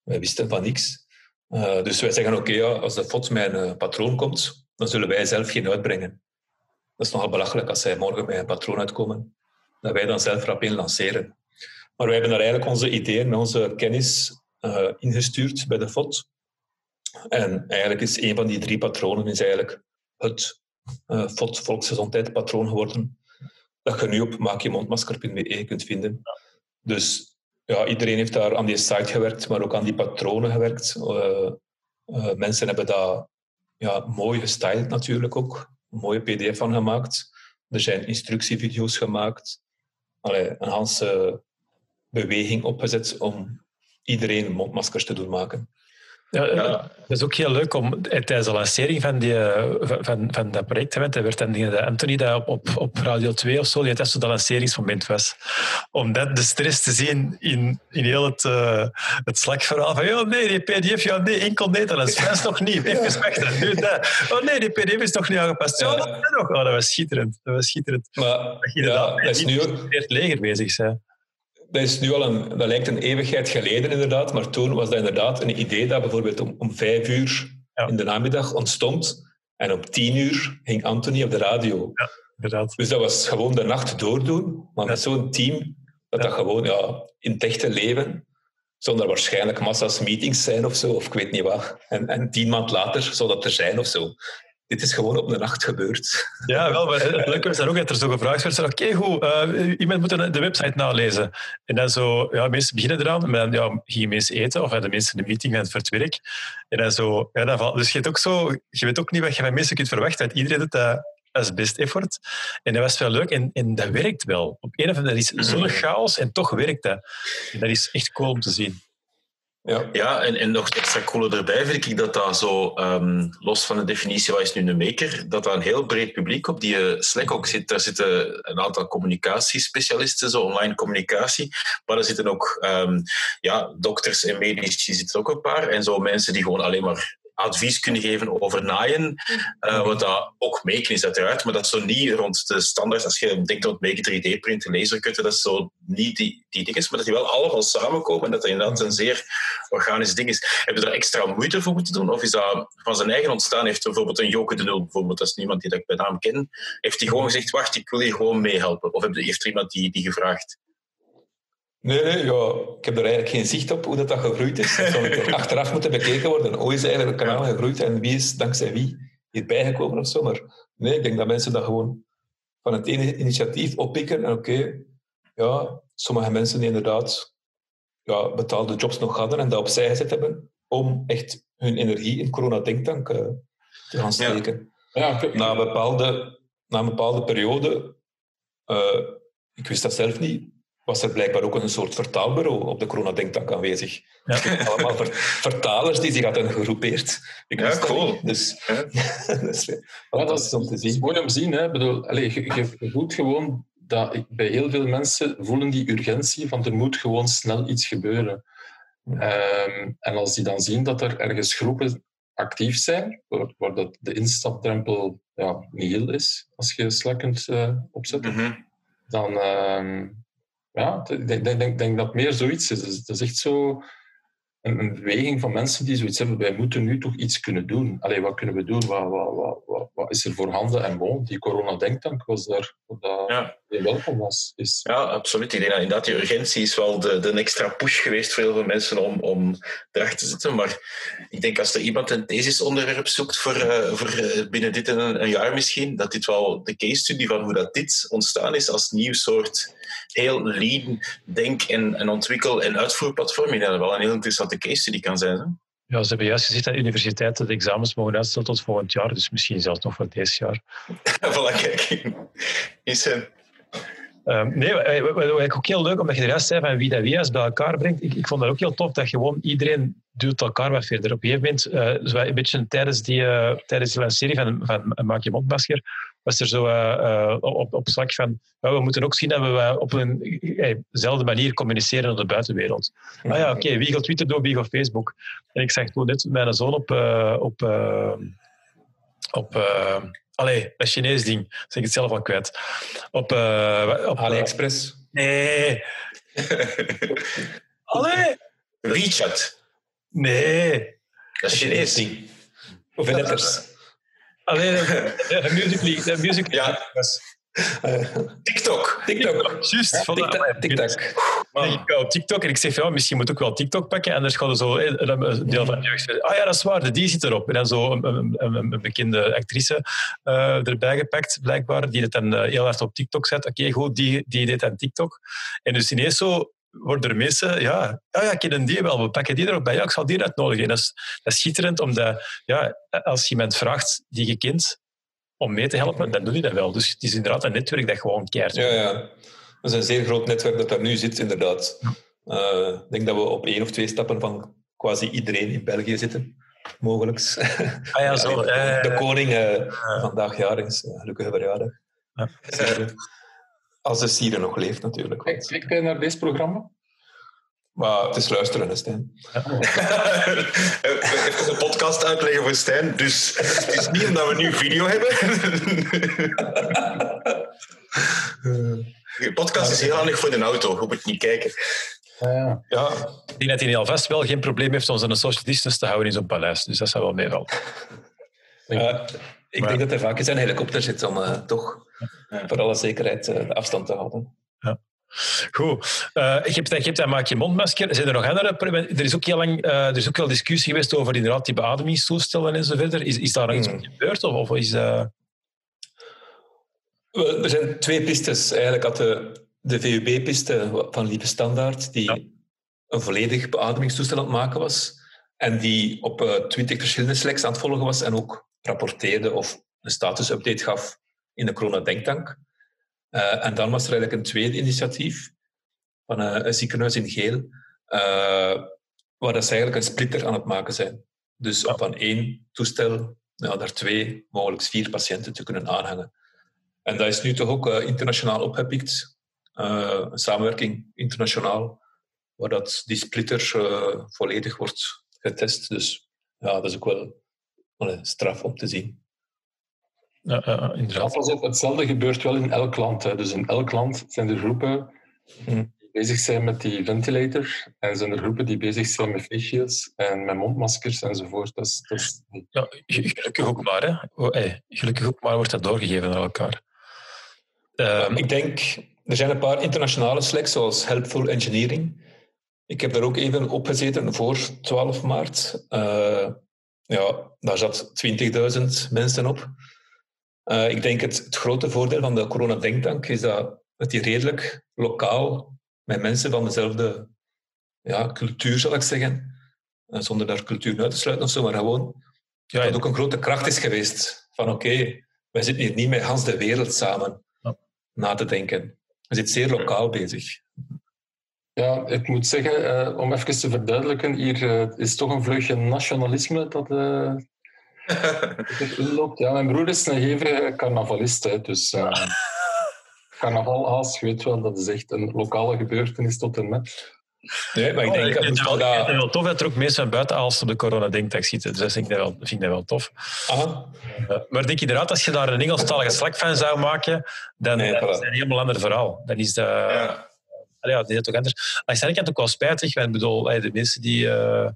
Wij wisten van niks. Uh, dus wij zeggen, oké, ja, als de FOD met een patroon komt, dan zullen wij zelf geen uitbrengen. Dat is nogal belachelijk als zij morgen met een patroon uitkomen, dat wij dan zelf rap in lanceren. Maar wij hebben daar eigenlijk onze ideeën met onze kennis uh, ingestuurd bij de FOD. En eigenlijk is een van die drie patronen is eigenlijk het uh, FOD Volksgezondheid patroon geworden, dat je nu op maakjemondmasker.be kunt vinden. Dus ja, iedereen heeft daar aan die site gewerkt, maar ook aan die patronen gewerkt. Uh, mensen hebben dat ja, mooi gestyled natuurlijk ook. Een mooie pdf van gemaakt. Er zijn instructievideo's gemaakt. Allee, een hele beweging opgezet om iedereen mondmaskers te doen maken. Ja, ja, dat is ook heel leuk om tijdens de lancering van, die, van, van dat project, er werd dat Anthony dat op, op, op Radio 2 of zo, die het dat lanceringsmoment was. Om dat de stress te zien in, in heel het, uh, het slakverhaal van ja, nee, die pdf, ja, nee, enkel Nederlands, Frans nog niet, even wachten, nu dat. Oh nee, die pdf is toch niet aangepast. Ja, dat, nog. Oh, dat was schitterend, dat was schitterend. Maar, dat je ja, dat is nu ook... het leger bezig zijn dat is nu al een, dat lijkt een eeuwigheid geleden inderdaad, maar toen was dat inderdaad een idee dat bijvoorbeeld om, om vijf uur ja. in de namiddag ontstond en om tien uur ging Anthony op de radio. Ja, inderdaad. Dus dat was gewoon de nacht doordoen, maar met zo'n team dat dat gewoon ja, in het echte leven, zonder waarschijnlijk massa's meetings zijn of zo, of ik weet niet wat. En, en tien maand later zou dat er zijn of zo dit is gewoon op de nacht gebeurd. Ja, wel, maar het leuke is dan ook dat er zo gevraagd werd, oké, okay, goed, uh, iemand moet de website nalezen. En dan zo, ja, mensen beginnen eraan, maar dan ja, gingen mensen eten, of de mensen in de meeting gaan voor het werk. En dan zo, ja, dan valt, dus je, hebt ook zo, je weet ook niet wat je van mensen kunt verwachten, iedereen doet dat als best effort. En dat was wel leuk en, en dat werkt wel. Op een of andere manier is zo'n chaos en toch werkt dat. En dat is echt cool om te zien. Ja, ja en, en nog extra cooler erbij vind ik dat dat zo, um, los van de definitie wat is nu een maker, dat dat een heel breed publiek op die uh, Slack ook zit. Daar zitten een aantal communicatiespecialisten, zo online communicatie, maar er zitten ook um, ja, dokters en medici zitten ook een paar en zo mensen die gewoon alleen maar advies kunnen geven over naaien, uh, wat dat ook maken is uiteraard, maar dat is zo niet rond de standaard, als je denkt het maken 3D-printen, lasercutten, dat is zo niet die, die dingen, maar dat die wel allemaal samenkomen en dat dat inderdaad een zeer organisch ding is. Heb je daar extra moeite voor moeten doen, of is dat van zijn eigen ontstaan? Heeft bijvoorbeeld een Joke de Nul, bijvoorbeeld, dat is niemand die dat ik bij naam ken, heeft hij gewoon gezegd, wacht, ik wil hier gewoon meehelpen? Of heeft er iemand die, die gevraagd? Nee, nee, ja, ik heb er eigenlijk geen zicht op hoe dat, dat gegroeid is. Dat zou achteraf moeten bekeken worden. Hoe is eigenlijk het kanaal gegroeid en wie is dankzij wie hierbij gekomen of zo. Maar nee, ik denk dat mensen dat gewoon van het ene initiatief oppikken. En oké, ja, sommige mensen die inderdaad ja, betaalde jobs nog hadden en dat opzij gezet hebben om echt hun energie in corona-denktank uh, te gaan steken. Ja. Ja, na, een bepaalde, na een bepaalde periode, uh, ik wist dat zelf niet, was er blijkbaar ook een soort vertaalbureau op de Corona-denktank aanwezig. Ja. Allemaal vertalers die zich hadden gegroepeerd. Ik ja, cool. Dus, ja. dus dat is om te zien. mooi om te zien. Hè? Bedoel, allez, je, je voelt gewoon dat bij heel veel mensen voelen die urgentie van er moet gewoon snel iets gebeuren. Um, en als die dan zien dat er ergens groepen actief zijn, waar, waar dat de instapdrempel ja, niet heel is, als je Slack kunt uh, opzetten, mm -hmm. dan, uh, ja, ik denk, denk, denk, dat meer zoiets is. Het is echt zo een, een, beweging van mensen die zoiets hebben. Wij moeten nu toch iets kunnen doen. Allee, wat kunnen we doen? Wat, wat, wat, wat is er voorhanden? En bon, die corona-denktank was daar, dat ja. Welkom was. Is... Ja, absoluut. Ik denk dat inderdaad die urgentie is wel de, de extra push geweest voor heel veel mensen om, om erachter te zitten. Maar ik denk als er iemand een thesisonderwerp zoekt voor, uh, voor uh, binnen dit en een, een, jaar misschien, dat dit wel de case study van hoe dat dit ontstaan is als nieuw soort heel lean denk- en, en ontwikkel- en uitvoerplatform. Ik denk dat wel een heel interessante case study kan zijn. Hè? Ja, ze hebben juist gezegd dat universiteiten de examens mogen uitstellen tot volgend jaar, dus misschien zelfs nog voor dit jaar. voilà, kijk. Is het... Um, nee, wat ik ook heel leuk, omdat je de rest zei van wie dat wie bij elkaar brengt. Ik, ik vond dat ook heel tof dat gewoon iedereen duwt elkaar wat verder. Op een gegeven moment, uh, een beetje tijdens die, uh, tijdens die lancering van, van Maak je mondmasker, was er zo op, op slag van, we moeten ook zien dat we op eenzelfde manier communiceren op de buitenwereld. Ah ja, oké, wie gaat Twitter doen, wie gaat Facebook? En ik zag toen net mijn zoon op, op, op Allee, dat Chinees ding. Zeg ik het zelf al kwijt. Op, uh, op AliExpress. nee. Allee. WeChat. Nee. Dat is Chinees ding. Of letters. Allee, de Musical.ly. De music ja. TikTok. TikTok. Juist. Ja, TikTok. TikTok. Ik op TikTok en ik zeg, ja, misschien moet ik wel TikTok pakken. En anders gaat er zo een deel van jeugd ah ja, dat is waar, die zit erop. En dan zo een, een, een bekende actrice uh, erbij gepakt, blijkbaar, die het dan uh, heel hard op TikTok zet. Oké, okay, goed, die, die deed aan TikTok. En dus ineens zo worden er mensen, ja, ja, ja, ik ken die wel, we pakken die erop bij. Ja, ik zal die uitnodigen. En dat is, dat is schitterend, omdat ja, als je iemand vraagt die je kent, om mee te helpen, dan doe je dat wel. Dus het is inderdaad een netwerk dat gewoon keert. Ja, ja. Dat is een zeer groot netwerk dat daar nu zit, inderdaad. Uh, ik denk dat we op één of twee stappen van quasi iedereen in België zitten. Mogelijk. Ah ja, zo. de, de koning uh, vandaag jarig is. gelukkige verjaardag. Ja. Als de Sieren nog leeft, natuurlijk. Kijk, kijk naar dit programma? Maar het is luisteren, Stijn. Ja. Even een podcast uitleggen voor Stijn. Dus het is niet omdat we nu video hebben. De podcast is heel handig voor de auto. Hoop het niet kijken. Ja. ja. Ik denk dat hij alvast wel geen probleem heeft om zijn social distance te houden in zo'n paleis. Dus dat zou wel meevallen. Uh, ik denk dat hij vaak in zijn helikopter zit om uh, toch voor alle zekerheid uh, de afstand te houden. Goed. Uh, dat maak je mondmasker. Zijn er nog andere? Er is ook heel lang uh, er is ook wel discussie geweest over inderdaad die beademingstoestellen en zo verder. Is, is daar nog iets hmm. gebeurd? Of, of is, uh... Er zijn twee pistes. Eigenlijk had de, de VUB-piste van Lieve Standaard, die een volledig beademingstoestel aan het maken was. En die op twintig verschillende slacks aan het volgen was en ook rapporteerde of een status-update gaf in de corona-denktank. Uh, en dan was er eigenlijk een tweede initiatief van een, een ziekenhuis in Geel, uh, waar dat ze eigenlijk een splitter aan het maken zijn. Dus op van één toestel ja, daar twee, mogelijk vier patiënten te kunnen aanhangen. En dat is nu toch ook uh, internationaal opgepikt. een samenwerking internationaal, waar dat, die splitter volledig wordt getest. Dus ja, dat is ook wel een straf om te zien. Ja, uh, inderdaad. Hetzelfde gebeurt wel in elk land. Hè. Dus in elk land zijn er groepen die bezig zijn met die ventilator en zijn er groepen die bezig zijn met face shields en met mondmaskers enzovoort. Dat is, dat is... Ja, gelukkig ook maar. Hè. Oh, hey, gelukkig ook maar wordt dat doorgegeven aan elkaar. Um, ik denk er zijn een paar internationale slacks, zoals Helpful Engineering. Ik heb daar ook even op gezeten voor 12 maart. Uh, ja, daar zat 20.000 mensen op. Uh, ik denk het, het grote voordeel van de Corona Denktank is dat, dat die redelijk lokaal met mensen van dezelfde ja, cultuur, zal ik zeggen, uh, zonder daar cultuur uit te sluiten of zo, maar gewoon ja, dat ook een grote kracht is geweest van oké, okay, wij zitten hier niet met Hans de wereld samen ja. na te denken. We zitten zeer lokaal bezig. Ja, ik moet zeggen, uh, om even te verduidelijken, hier uh, is toch een vleugje nationalisme dat, uh, dat inloopt. Ja, mijn broer is een hevige carnavalist, hè, dus carnavalhaas, je weet wel, dat is echt een lokale gebeurtenis tot en met. Nee, maar ik denk oh, dat... Het wel, wel tof dat er ook mensen buiten als op de corona-denktank zitten. Dus dat vind ik dat wel, vind ik dat wel tof. Aha. maar denk je inderdaad, als je daar een Engelstalige Slack van zou maken, dan, nee, is het een helemaal ander verhaal. Dan is dat... Ja Allee, ja, die is toch anders. Aan de kant ook wel spijtig. Ik bedoel, de mensen die... Uh,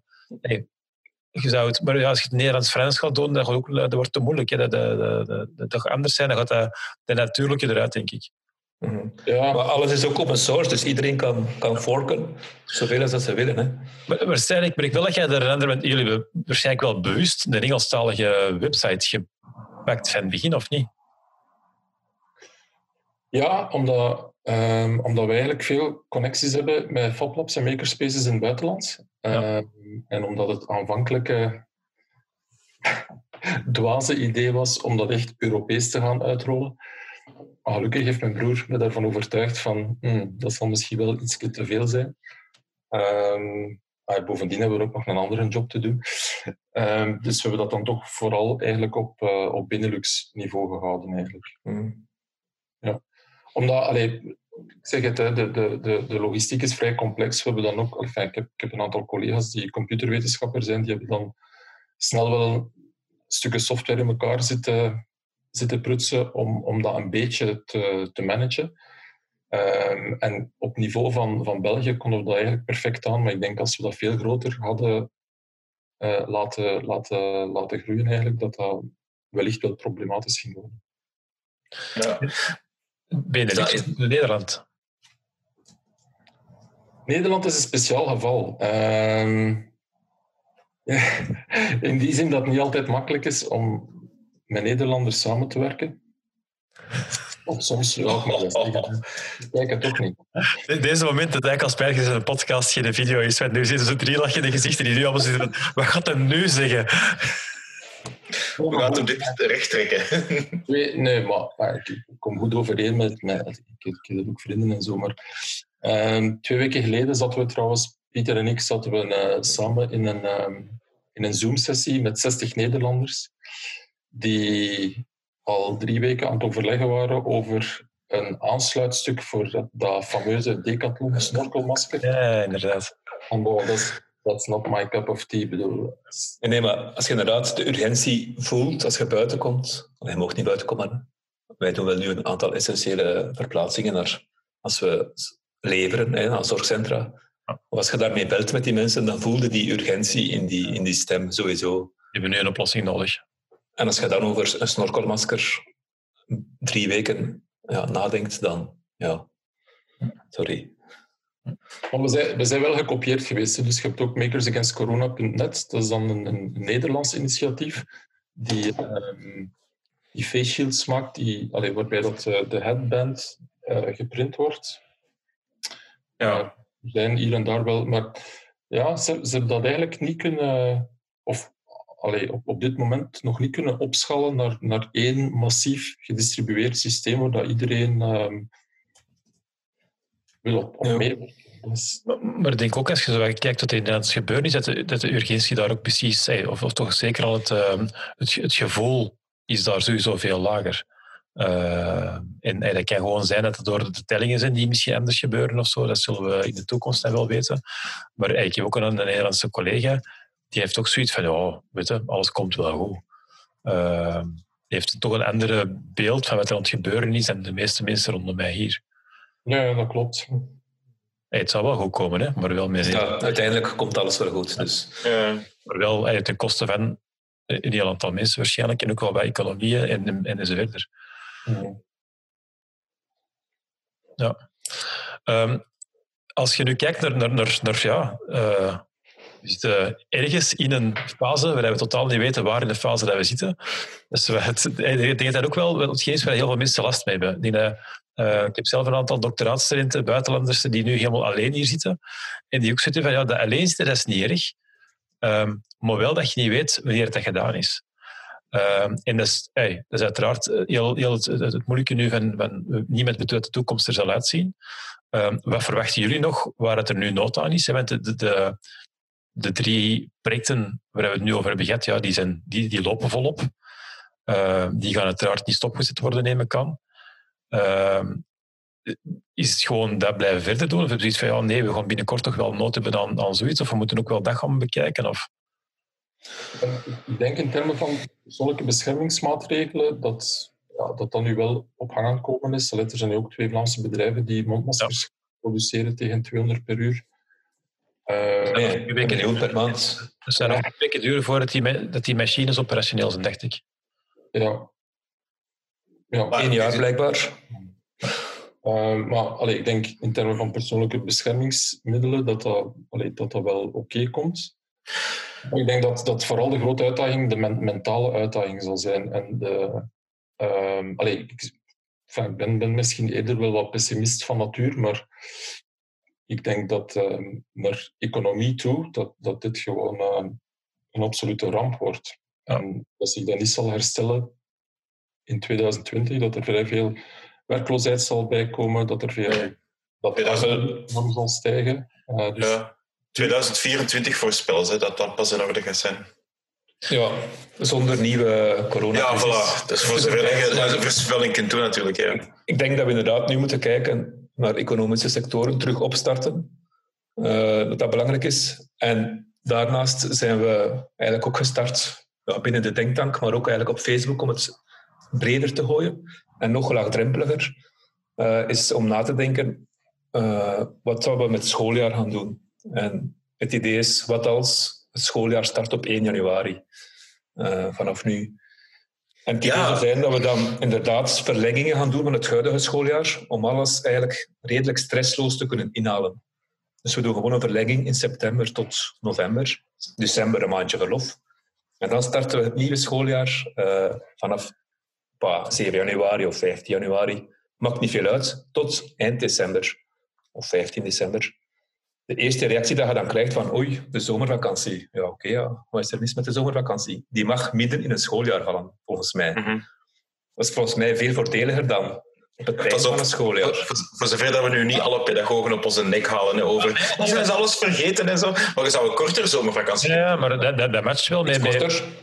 je zou het, maar als je het Nederlands-Frans gaat doen, dan ook, dat wordt te moeilijk. Hè. Dat, dat, dat, dat, toch anders zijn. Dan gaat dat de natuurlijke eruit, denk ik. Mhm. Ja, maar alles is ook open source, dus iedereen kan, kan forken, zoveel als dat ze willen. Hè. Maar, waarschijnlijk, maar ik wil dat jij er een jullie hebben waarschijnlijk wel bewust de Engelstalige website gepakt van het begin, of niet? Ja, omdat Um, omdat wij eigenlijk veel connecties hebben met FabLabs en makerspaces in het buitenland. Um, en omdat het aanvankelijke dwaze idee was om dat echt Europees te gaan uitrollen. Maar gelukkig heeft mijn broer me daarvan overtuigd van hmm, dat zal misschien wel iets te veel zijn. Um, bovendien hebben we ook nog een andere job te doen. dus we hebben dat dan toch vooral eigenlijk op, uh, op Benelux niveau gehouden eigenlijk. Mm. Omdat, ik zeg het, de, de, de, de logistiek is vrij complex. We hebben dan ook, ik, heb, ik heb een aantal collega's die computerwetenschapper zijn, die hebben dan snel wel stukken software in elkaar zitten, zitten prutsen om, om dat een beetje te, te managen. Um, en op niveau van, van België konden we dat eigenlijk perfect aan. Maar ik denk als we dat veel groter hadden uh, laten, laten, laten groeien, eigenlijk, dat dat wellicht wel problematisch ging worden. Ja. Benelux, Nederland. Nederland is een speciaal geval. Uh, in die zin dat het niet altijd makkelijk is om met Nederlanders samen te werken. Of soms wel, maar dat Ik kijk het ook niet. In deze moment dat eigenlijk als is een podcast geen video is. Want nu zitten ze drie lachende gezichten die nu allemaal zitten. Wat gaat hij nu zeggen? We gaan hem dit recht trekken. Nee, nee maar, ik, kom goed overeen met... met ik, ik heb ook vrienden en zo, maar... Um, twee weken geleden zaten we trouwens, Pieter en ik, zaten we uh, samen in een, um, in een Zoom-sessie met 60 Nederlanders die al drie weken aan het overleggen waren over een aansluitstuk voor dat, dat fameuze Decathlon snorkelmasker. Ja, inderdaad. En dat is that's not my cup of tea. Bedoel. Nee, maar als je inderdaad de urgentie voelt als je buiten komt, je mag niet buiten komen. Wij doen wel nu een aantal essentiële verplaatsingen naar, als we leveren hè, aan zorgcentra. Of als je daarmee belt met die mensen, dan voelde die urgentie in die, in die stem sowieso. Je hebben nu een oplossing nodig. En als je dan over een snorkelmasker drie weken ja, nadenkt, dan ja, sorry. Maar we, zijn, we zijn wel gekopieerd geweest. Dus je hebt ook makersagainstcorona.net. Dat is dan een, een Nederlands initiatief die, um, die face shields maakt, die, allee, waarbij dat, uh, de headband uh, geprint wordt. Ja. Uh, zijn hier en daar wel, maar ja, ze, ze hebben dat eigenlijk niet kunnen, of allee, op, op dit moment nog niet kunnen opschalen naar, naar één massief gedistribueerd systeem waar dat iedereen um, wil op, op meewerken. Dus... Maar, ik denk ook als je zo kijkt wat er in het gebeuren is, dat de, dat de urgentie daar ook precies, of, of toch zeker al het, uh, het, het, gevoel is daar sowieso veel lager. Uh, en, dat kan gewoon zijn dat het door de tellingen zijn die misschien anders gebeuren of zo. Dat zullen we in de toekomst dan wel weten. Maar ik heb ook een, een Nederlandse collega, die heeft ook zoiets van, ja, weet je, alles komt wel goed. Uh, die heeft toch een andere beeld van wat er aan het gebeuren is dan de meeste mensen rondom mij hier. Ja, dat klopt. het zal wel goed komen, hè? maar wel meer. Ja, uiteindelijk komt alles wel goed. Dus. Ja. Maar wel hey, ten koste van een heel aantal mensen waarschijnlijk en ook wel bij economieën en, en, en zo verder. Ja. Ehm, als je nu kijkt naar, naar, naar, naar ja, uh, we zitten ergens in een fase waar we totaal niet weten waar in de fase dat we zitten. Dus we het, ik denk dat ook wel hetgeen is waar heel veel mensen last mee hebben. Ik, uh, ik heb zelf een aantal doctoraatstudenten, buitenlanders, die nu helemaal alleen hier zitten. En die ook zitten van, ja, dat alleen zitten, dat is niet erg. Um, maar wel dat je niet weet wanneer het gedaan is. Um, en dat is, hey, dat is uiteraard heel, heel het, het, moeilijke nu van, van niemand weet hoe de toekomst er zal uitzien. Um, wat verwachten jullie nog waar het er nu nood aan is? Want de, de, de, de, drie projecten waar we het nu over hebben gehad, ja, die, zijn, die, die lopen volop. Uh, die gaan uiteraard niet stopgezet worden, neem ik aan. Uh, is het gewoon dat blijven verder doen? Of heb je zoiets van, ja, nee, we gaan binnenkort toch wel nood hebben aan, aan zoiets? Of we moeten ook wel dat gaan bekijken? Of... Ik denk in termen van zulke beschermingsmaatregelen dat ja, dat dat nu wel op gang aan komen is. Er zijn ook twee Vlaamse bedrijven die mondmaskers produceren tegen 200 per uur. Uh, nee, weken euro per maand. Het zijn nog weken duren voordat die, dat die machines operationeel zijn, dacht ik. Ja. Ja. Eén jaar blijkbaar. Uh, maar allee, ik denk in termen van persoonlijke beschermingsmiddelen dat dat, allee, dat, dat wel oké komt. Maar ik denk dat, dat vooral de grote uitdaging de mentale uitdaging zal zijn. En de, Um, allee, ik, enfin, ben, ben misschien eerder wel wat pessimist van natuur, maar ik denk dat um, naar economie toe, dat, dat dit gewoon uh, een absolute ramp wordt. En als zich dat niet zal herstellen in 2020, dat er vrij veel werkloosheid zal bijkomen, dat er veel dat de zal stijgen. Uh, dus ja, 2024 voorspel ze dat dat pas in orde gaat zijn. Ja, zonder nieuwe corona. Ja, voilà. Dus voor zover je een voorspelling kunt doen natuurlijk. Ja. Ik denk dat we inderdaad nu moeten kijken naar economische sectoren terug opstarten. Uh, dat dat belangrijk is. En daarnaast zijn we eigenlijk ook gestart ja, binnen de denktank, maar ook eigenlijk op Facebook om het breder te gooien en nog laagdrempeliger. Uh, is om na te denken, uh, wat zouden we met het schooljaar gaan doen? En het idee is, wat als het schooljaar start op 1 januari. Uh, vanaf nu. En het ja. zijn dat we dan inderdaad verlengingen gaan doen van het huidige schooljaar, om alles eigenlijk redelijk stressloos te kunnen inhalen. Dus we doen gewoon een verlenging in september tot november, december een maandje verlof. En dan starten we het nieuwe schooljaar uh, vanaf bah, 7 januari of 15 januari. Maakt niet veel uit, tot eind december of 15 december de eerste reactie dat je dan krijgt van oei, de zomervakantie. Ja, oké, ja. wat is er mis met de zomervakantie? Die mag midden in een schooljaar vallen, volgens mij. Mm -hmm. Dat is volgens mij veel voordeliger dan het tijd van een schooljaar. Voor, voor, zover dat we nu niet alle pedagogen op onze nek halen over je zijn alles vergeten en zo. Maar je zou een kortere zomervakantie Ja, maar dat, dat, dat matcht wel met,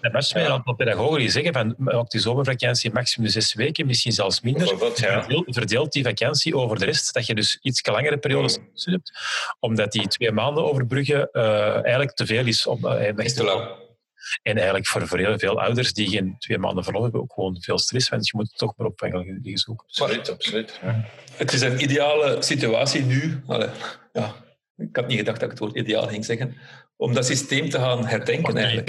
dat matcht een aantal pedagogen die zeggen van ook die zomervakantie maximum zes weken, misschien zelfs minder. Ja. Verdeelt die vakantie over de rest, dat je dus iets langere periodes mm. hebt, omdat die twee maanden overbruggen uh, eigenlijk te veel is om uh, weg te lang. En eigenlijk voor, voor heel veel ouders die geen twee maanden verlof hebben, ook gewoon veel stress, want je moet het toch maar opvangen liggen zoeken. Absoluut, absoluut. Ja. Het is een ideale situatie nu. Allee, ja, ik had niet gedacht dat ik het woord ideaal ging zeggen. Om dat systeem te gaan herdenken eigenlijk.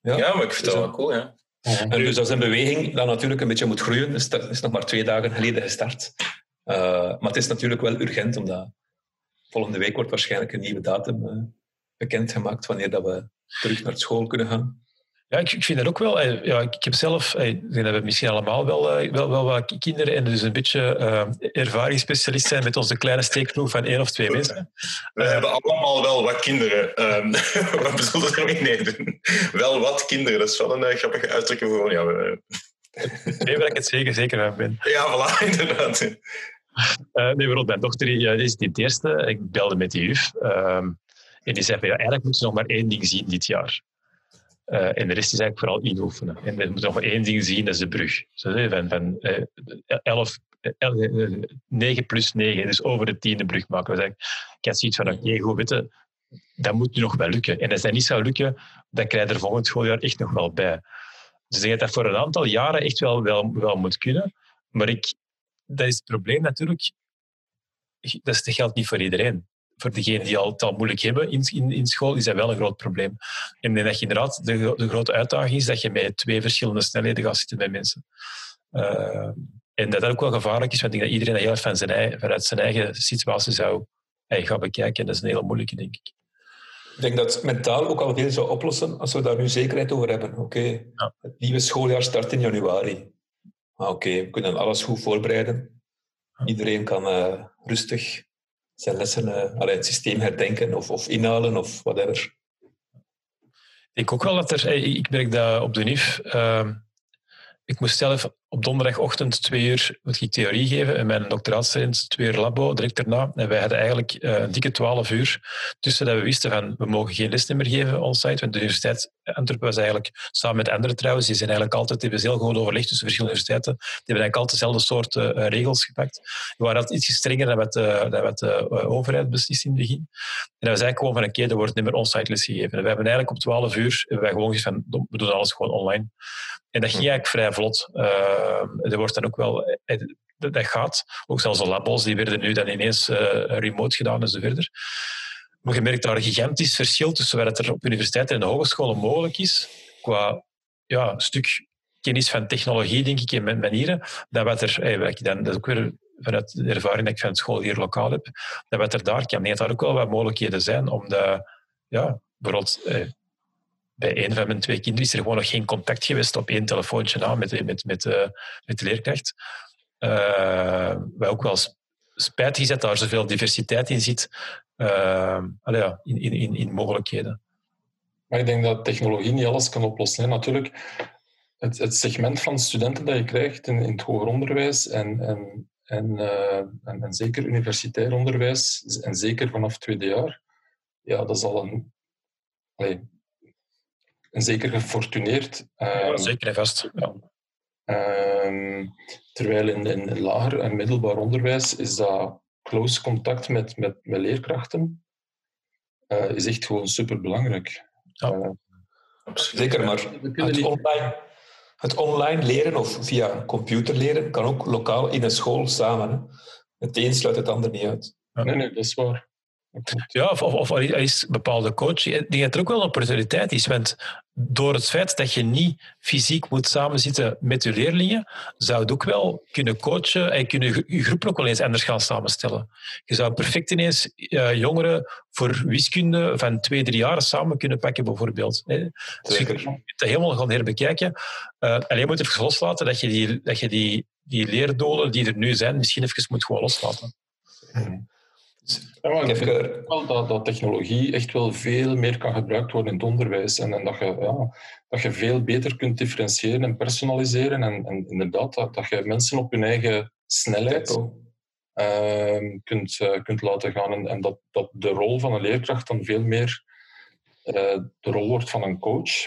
Ja, ja maar ik vind het wel cool, ja. En dus als een beweging dan natuurlijk een beetje moet groeien, dus dat is nog maar twee dagen geleden gestart. Uh, maar het is natuurlijk wel urgent, omdat volgende week wordt waarschijnlijk een nieuwe datum uh, bekendgemaakt wanneer dat we terug naar school kunnen gaan. Ja, ik, ik vind dat ook wel. Eh, ja, ik heb zelf, eh, ik denk dat we misschien allemaal wel, eh, wel, wel wat kinderen en dus een beetje uh, ervaringsspecialist zijn met onze kleine steekproef van één of twee mensen. We hebben allemaal wel wat kinderen. Um, wat bedoel je ermee? Nee, wel wat kinderen. Dat is wel een grappige uitdrukking voor ja, we, Nee, waar ik het zeker, zeker van ben. Ja, voilà, inderdaad. Uh, nee, bijvoorbeeld mijn dochter ja, die is het eerste. Ik belde met die juf. Uh, en die zei ja, eigenlijk moeten ze nog maar één ding zien dit jaar. Uh, en de rest is eigenlijk vooral inoefenen. En we moeten nog maar één ding zien, dat is de brug. Zo, van van uh, 11, 9 plus 9, dus over de tiende brug maken. Dus ik had zoiets van, oké, okay, goed weten, dat moet nu nog wel lukken. En als dat niet zou lukken, dan krijg je er volgend schooljaar echt nog wel bij. Dus ik denk dat dat voor een aantal jaren echt wel, wel, wel moet kunnen. Maar ik, dat is het probleem natuurlijk. Dat geldt niet voor iedereen voor degenen die al, het al moeilijk hebben in, in, in, school, is dat wel een groot probleem. En dat je inderdaad, de, de grote uitdaging is dat je met twee verschillende snelheden gaat zitten bij mensen. Uh, En dat dat ook wel gevaarlijk is, want ik denk dat iedereen dat heel erg van zijn vanuit zijn eigen situatie zou hey, gaan bekijken. Dat is een hele moeilijke, denk ik. Ik denk dat het mentaal ook al veel zou oplossen als we daar nu zekerheid over hebben. Oké, het nieuwe schooljaar start in januari. Oké, we kunnen alles goed voorbereiden. Iedereen kan uh, rustig zijn lessen, uh, het systeem herdenken of, of inhalen of whatever. Ik ook wel dat er... Ik merk dat op de NIF... Uh, ik moest zelf op donderdagochtend twee uur moet ik theorie geven en mijn doctoraatstudent twee uur labo direct daarna. En wij hadden eigenlijk uh, een dikke twaalf uur tussen dat we wisten van we mogen geen les meer geven onsite. Want de Universiteit Antwerpen was eigenlijk, samen met anderen trouwens, die zijn eigenlijk altijd, die hebben heel goed overlegd tussen verschillende universiteiten. Die hebben eigenlijk altijd dezelfde soort uh, regels gepakt. We waren altijd iets strenger dan wat, uh, dan wat de overheid beslist in het begin. En dat was eigenlijk gewoon van oké, okay, er wordt niet meer onsite les gegeven. En we hebben eigenlijk op twaalf uur hebben wij gewoon gezegd van we doen alles gewoon online. En dat ging eigenlijk vrij vlot. Uh, er wordt dan ook wel, dat gaat. Ook zelfs de labos, die werden nu dan ineens uh, remote gedaan en zo verder. Maar je merkt daar een gigantisch verschil tussen wat er op universiteiten en de hogescholen mogelijk is, qua ja, stuk kennis van technologie, denk ik, en manieren, dan wat er, hey, wat dan, dat is ook weer vanuit de ervaring dat ik van school hier lokaal heb, dat wat er daar kan. Nee, daar ook wel wat mogelijkheden zijn om de, ja, bijvoorbeeld, eh, bij een van mijn twee kinderen is er gewoon nog geen contact geweest op één telefoontje na met, met, met, uh, met de leerkracht. Uh, wat ook wel spijtig is dat daar zoveel diversiteit in zit, uh, ja, in, in, in mogelijkheden. Maar ik denk dat technologie niet alles kan oplossen. Natuurlijk, het, het, segment van studenten dat je krijgt in, in het hoger onderwijs en, en, en, en, en zeker universitair onderwijs, en zeker vanaf tweede jaar, ja, dat is al een... en zeker gefortuneerd. Ja, um, zeker en vast. Ja. Um, terwijl in, in lager en middelbaar onderwijs is dat close contact met, met, met leerkrachten uh, is echt gewoon superbelangrijk. Ja. Uh, Zeker, maar het online, het online leren of via computer leren kan ook lokaal in een school samen. Hè. Het een sluit het ander niet uit. Ja. Nee, nee, dat is waar. Ja, of, of, of er is een bepaalde coach. Ik denk dat er ook wel een opportuniteit is. Want door het feit dat je niet fysiek moet samenzitten met je leerlingen, zou het ook wel kunnen coachen en kunnen je groep ook wel eens anders gaan samenstellen. Je zou perfect ineens uh, jongeren voor wiskunde van twee, drie jaar samen kunnen pakken, bijvoorbeeld. Dus je kunt dat helemaal gaan herbekijken. Uh, en je moet even loslaten dat je, die, dat je die, die leerdolen die er nu zijn, misschien even moet gewoon loslaten. Hmm. Ja, ik vind wel dat, dat technologie echt wel veel meer kan gebruikt worden in het onderwijs. En, en dat, je, ja, dat je veel beter kunt differentiëren en personaliseren. En, en inderdaad, dat, dat je mensen op hun eigen snelheid uh, kunt, uh, kunt laten gaan. En, en, dat, dat de rol van een leerkracht dan veel meer uh, de rol wordt van een coach.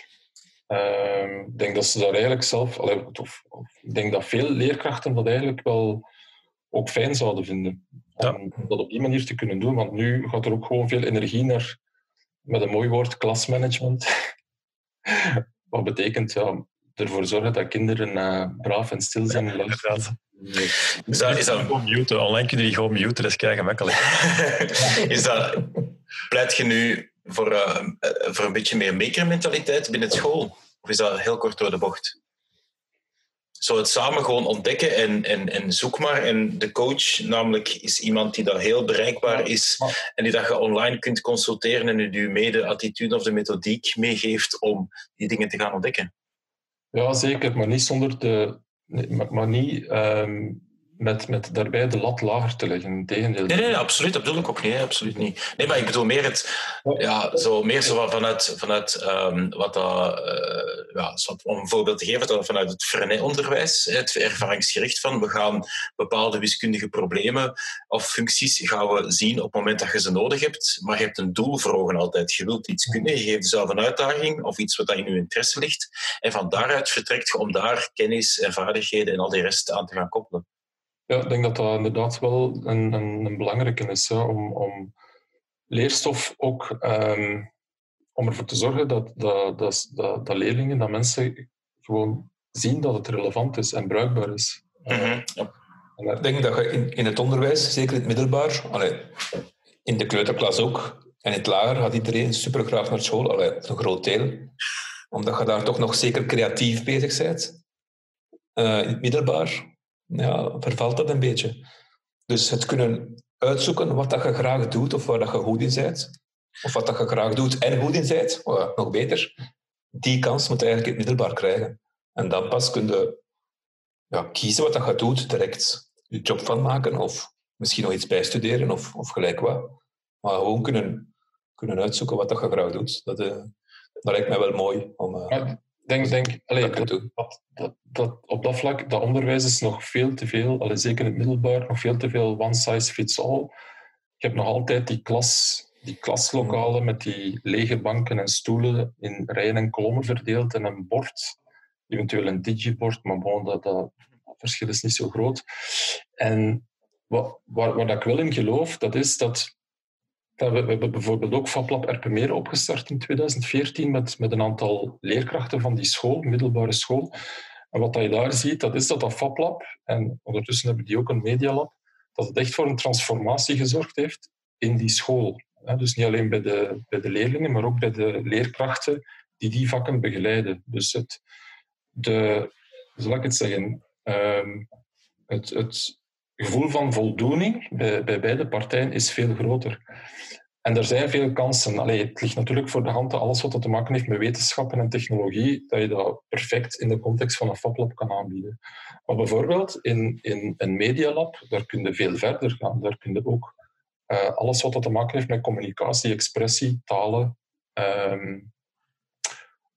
ik denk dat ze daar eigenlijk zelf... Of, of, ik denk dat veel leerkrachten dat eigenlijk wel ook fijn zouden vinden. Ja. Om dat op die manier te kunnen doen. Want nu gaat er ook gewoon veel energie naar, met een mooi woord, klasmanagement. Wat betekent ja, ervoor zorgen dat kinderen uh, braaf en stil zijn. Ja, is dat, is dat... Gewoon muten. Online kun je die gewoon muten, dat is kei gemakkelijk. is dat, pleit je nu voor, uh, voor een beetje meer makermentaliteit binnen school? Of is dat heel kort door de bocht? Zo het samen gewoon ontdekken en, en, en zoek maar. En de coach namelijk is iemand die daar heel bereikbaar is en die dat je online kunt consulteren en je mee de attitude of de methodiek meegeeft om die dingen te gaan ontdekken. Ja, zeker, maar niet zonder de... Maar, maar niet um, met, met daarbij de lat lager te leggen. Integendeel. Nee, nee, absoluut. Dat bedoel ik ook niet. Absoluut niet. Nee, maar ik bedoel meer het... Ja, zo, meer zo vanuit, vanuit um, wat dat... Uh, ja, om een voorbeeld te geven, vanuit het Frenet-onderwijs, het ervaringsgericht van we gaan bepaalde wiskundige problemen of functies gaan we zien op het moment dat je ze nodig hebt, maar je hebt een doel voor ogen altijd. Je wilt iets kunnen, je geeft jezelf een uitdaging of iets wat in je interesse ligt en van daaruit vertrekt je om daar kennis en vaardigheden en al die rest aan te gaan koppelen. Ja, ik denk dat dat inderdaad wel een, een, een belangrijke is. Hè, om, om leerstof ook um, om ervoor te zorgen dat, dat, dat, dat, leerlingen, dat mensen gewoon zien dat het relevant is en bruikbaar is. Mm -hmm. ja. Ik denk dat je in, in het onderwijs, zeker in het middelbaar, allee, in de kleuterklas ook, en in het lager gaat iedereen super graag naar school, allee, een groot deel, omdat je daar toch nog zeker creatief bezig bent. Uh, in het middelbaar ja, vervalt dat een beetje. Dus het kunnen uitzoeken wat dat je graag doet of waar dat je goed in bent. Of wat dat je graag doet en goed in bent, nog beter. Die kans moet je eigenlijk in het middelbaar krijgen. En dan pas kun je ja, kiezen wat dat je doet, direct je job van maken of misschien nog iets bijstuderen of, of gelijk wat. Maar gewoon kunnen, kunnen uitzoeken wat dat je graag doet. Dat, uh, dat lijkt mij wel mooi om uh, denk, denk allee, dat, dat, dat, dat, op dat vlak, dat onderwijs is nog veel te veel, allee, zeker in het middelbaar, nog veel te veel one size fits all. Ik heb nog altijd die, klas, die klaslokalen met die lege banken en stoelen in rijen en kolommen verdeeld en een bord, eventueel een digibord, maar bon, dat, dat verschil is niet zo groot. En wat, waar, waar ik wel in geloof, dat is dat we, hebben bijvoorbeeld ook FabLab Erpenmeer opgestart in 2014 met, met een aantal leerkrachten van die school, middelbare school. En wat je daar ziet, dat is dat dat FabLab, en ondertussen hebben die ook een medialab, dat het echt voor een transformatie gezorgd heeft in die school. Dus niet alleen bij de, bij de leerlingen, maar ook bij de leerkrachten die die vakken begeleiden. Dus het, de, zal ik het zeggen, ehm, het, het gevoel van voldoening bij, bij beide partijen is veel groter. En er zijn veel kansen. Allee, het ligt natuurlijk voor de hand dat alles wat te maken heeft met wetenschappen en technologie, dat je dat perfect in de context van een FabLab kan aanbieden. Maar bijvoorbeeld in, in een medialab, daar kun je veel verder gaan. Daar kun je ook uh, alles wat te maken heeft met communicatie, expressie, talen, um,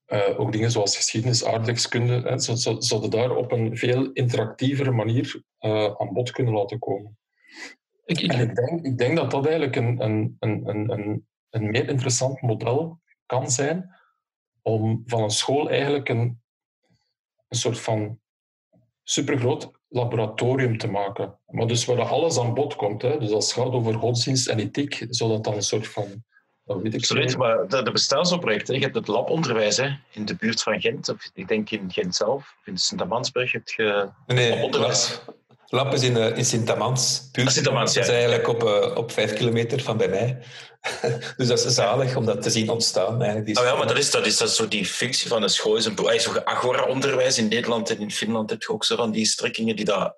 uh, ook dingen zoals geschiedenis, aardrijkskunde, zouden daar op een veel interactievere manier uh, aan bod kunnen laten komen. Ik, ik... En ik denk, ik denk dat dat eigenlijk een, een, een, een, een meer interessant model kan zijn om van een school eigenlijk een, een soort van supergroot laboratorium te maken. Maar dus waar alles aan bod komt. Hè. Dus als het gaat over godsdienst en ethiek, zou dat dan een soort van Absoluut, maar de, de. Je hebt het labonderwijs hè, in de buurt van Gent, of ik denk in Gent zelf, of in Sint-Amansberg heb je nee, labonderwijs. Lab is in, uh, in Sint-Amans. Ah, Sint-Amans, ja. Dat is eigenlijk op, uh, op vijf kilometer van bij mij. dus dat is zalig om dat te zien ontstaan. Eigenlijk, oh ja, maar dat is, dat is dat zo die functie van een school. Is een, zo agora-onderwijs in Nederland en in Finland heb je ook zo van die strekkingen die dat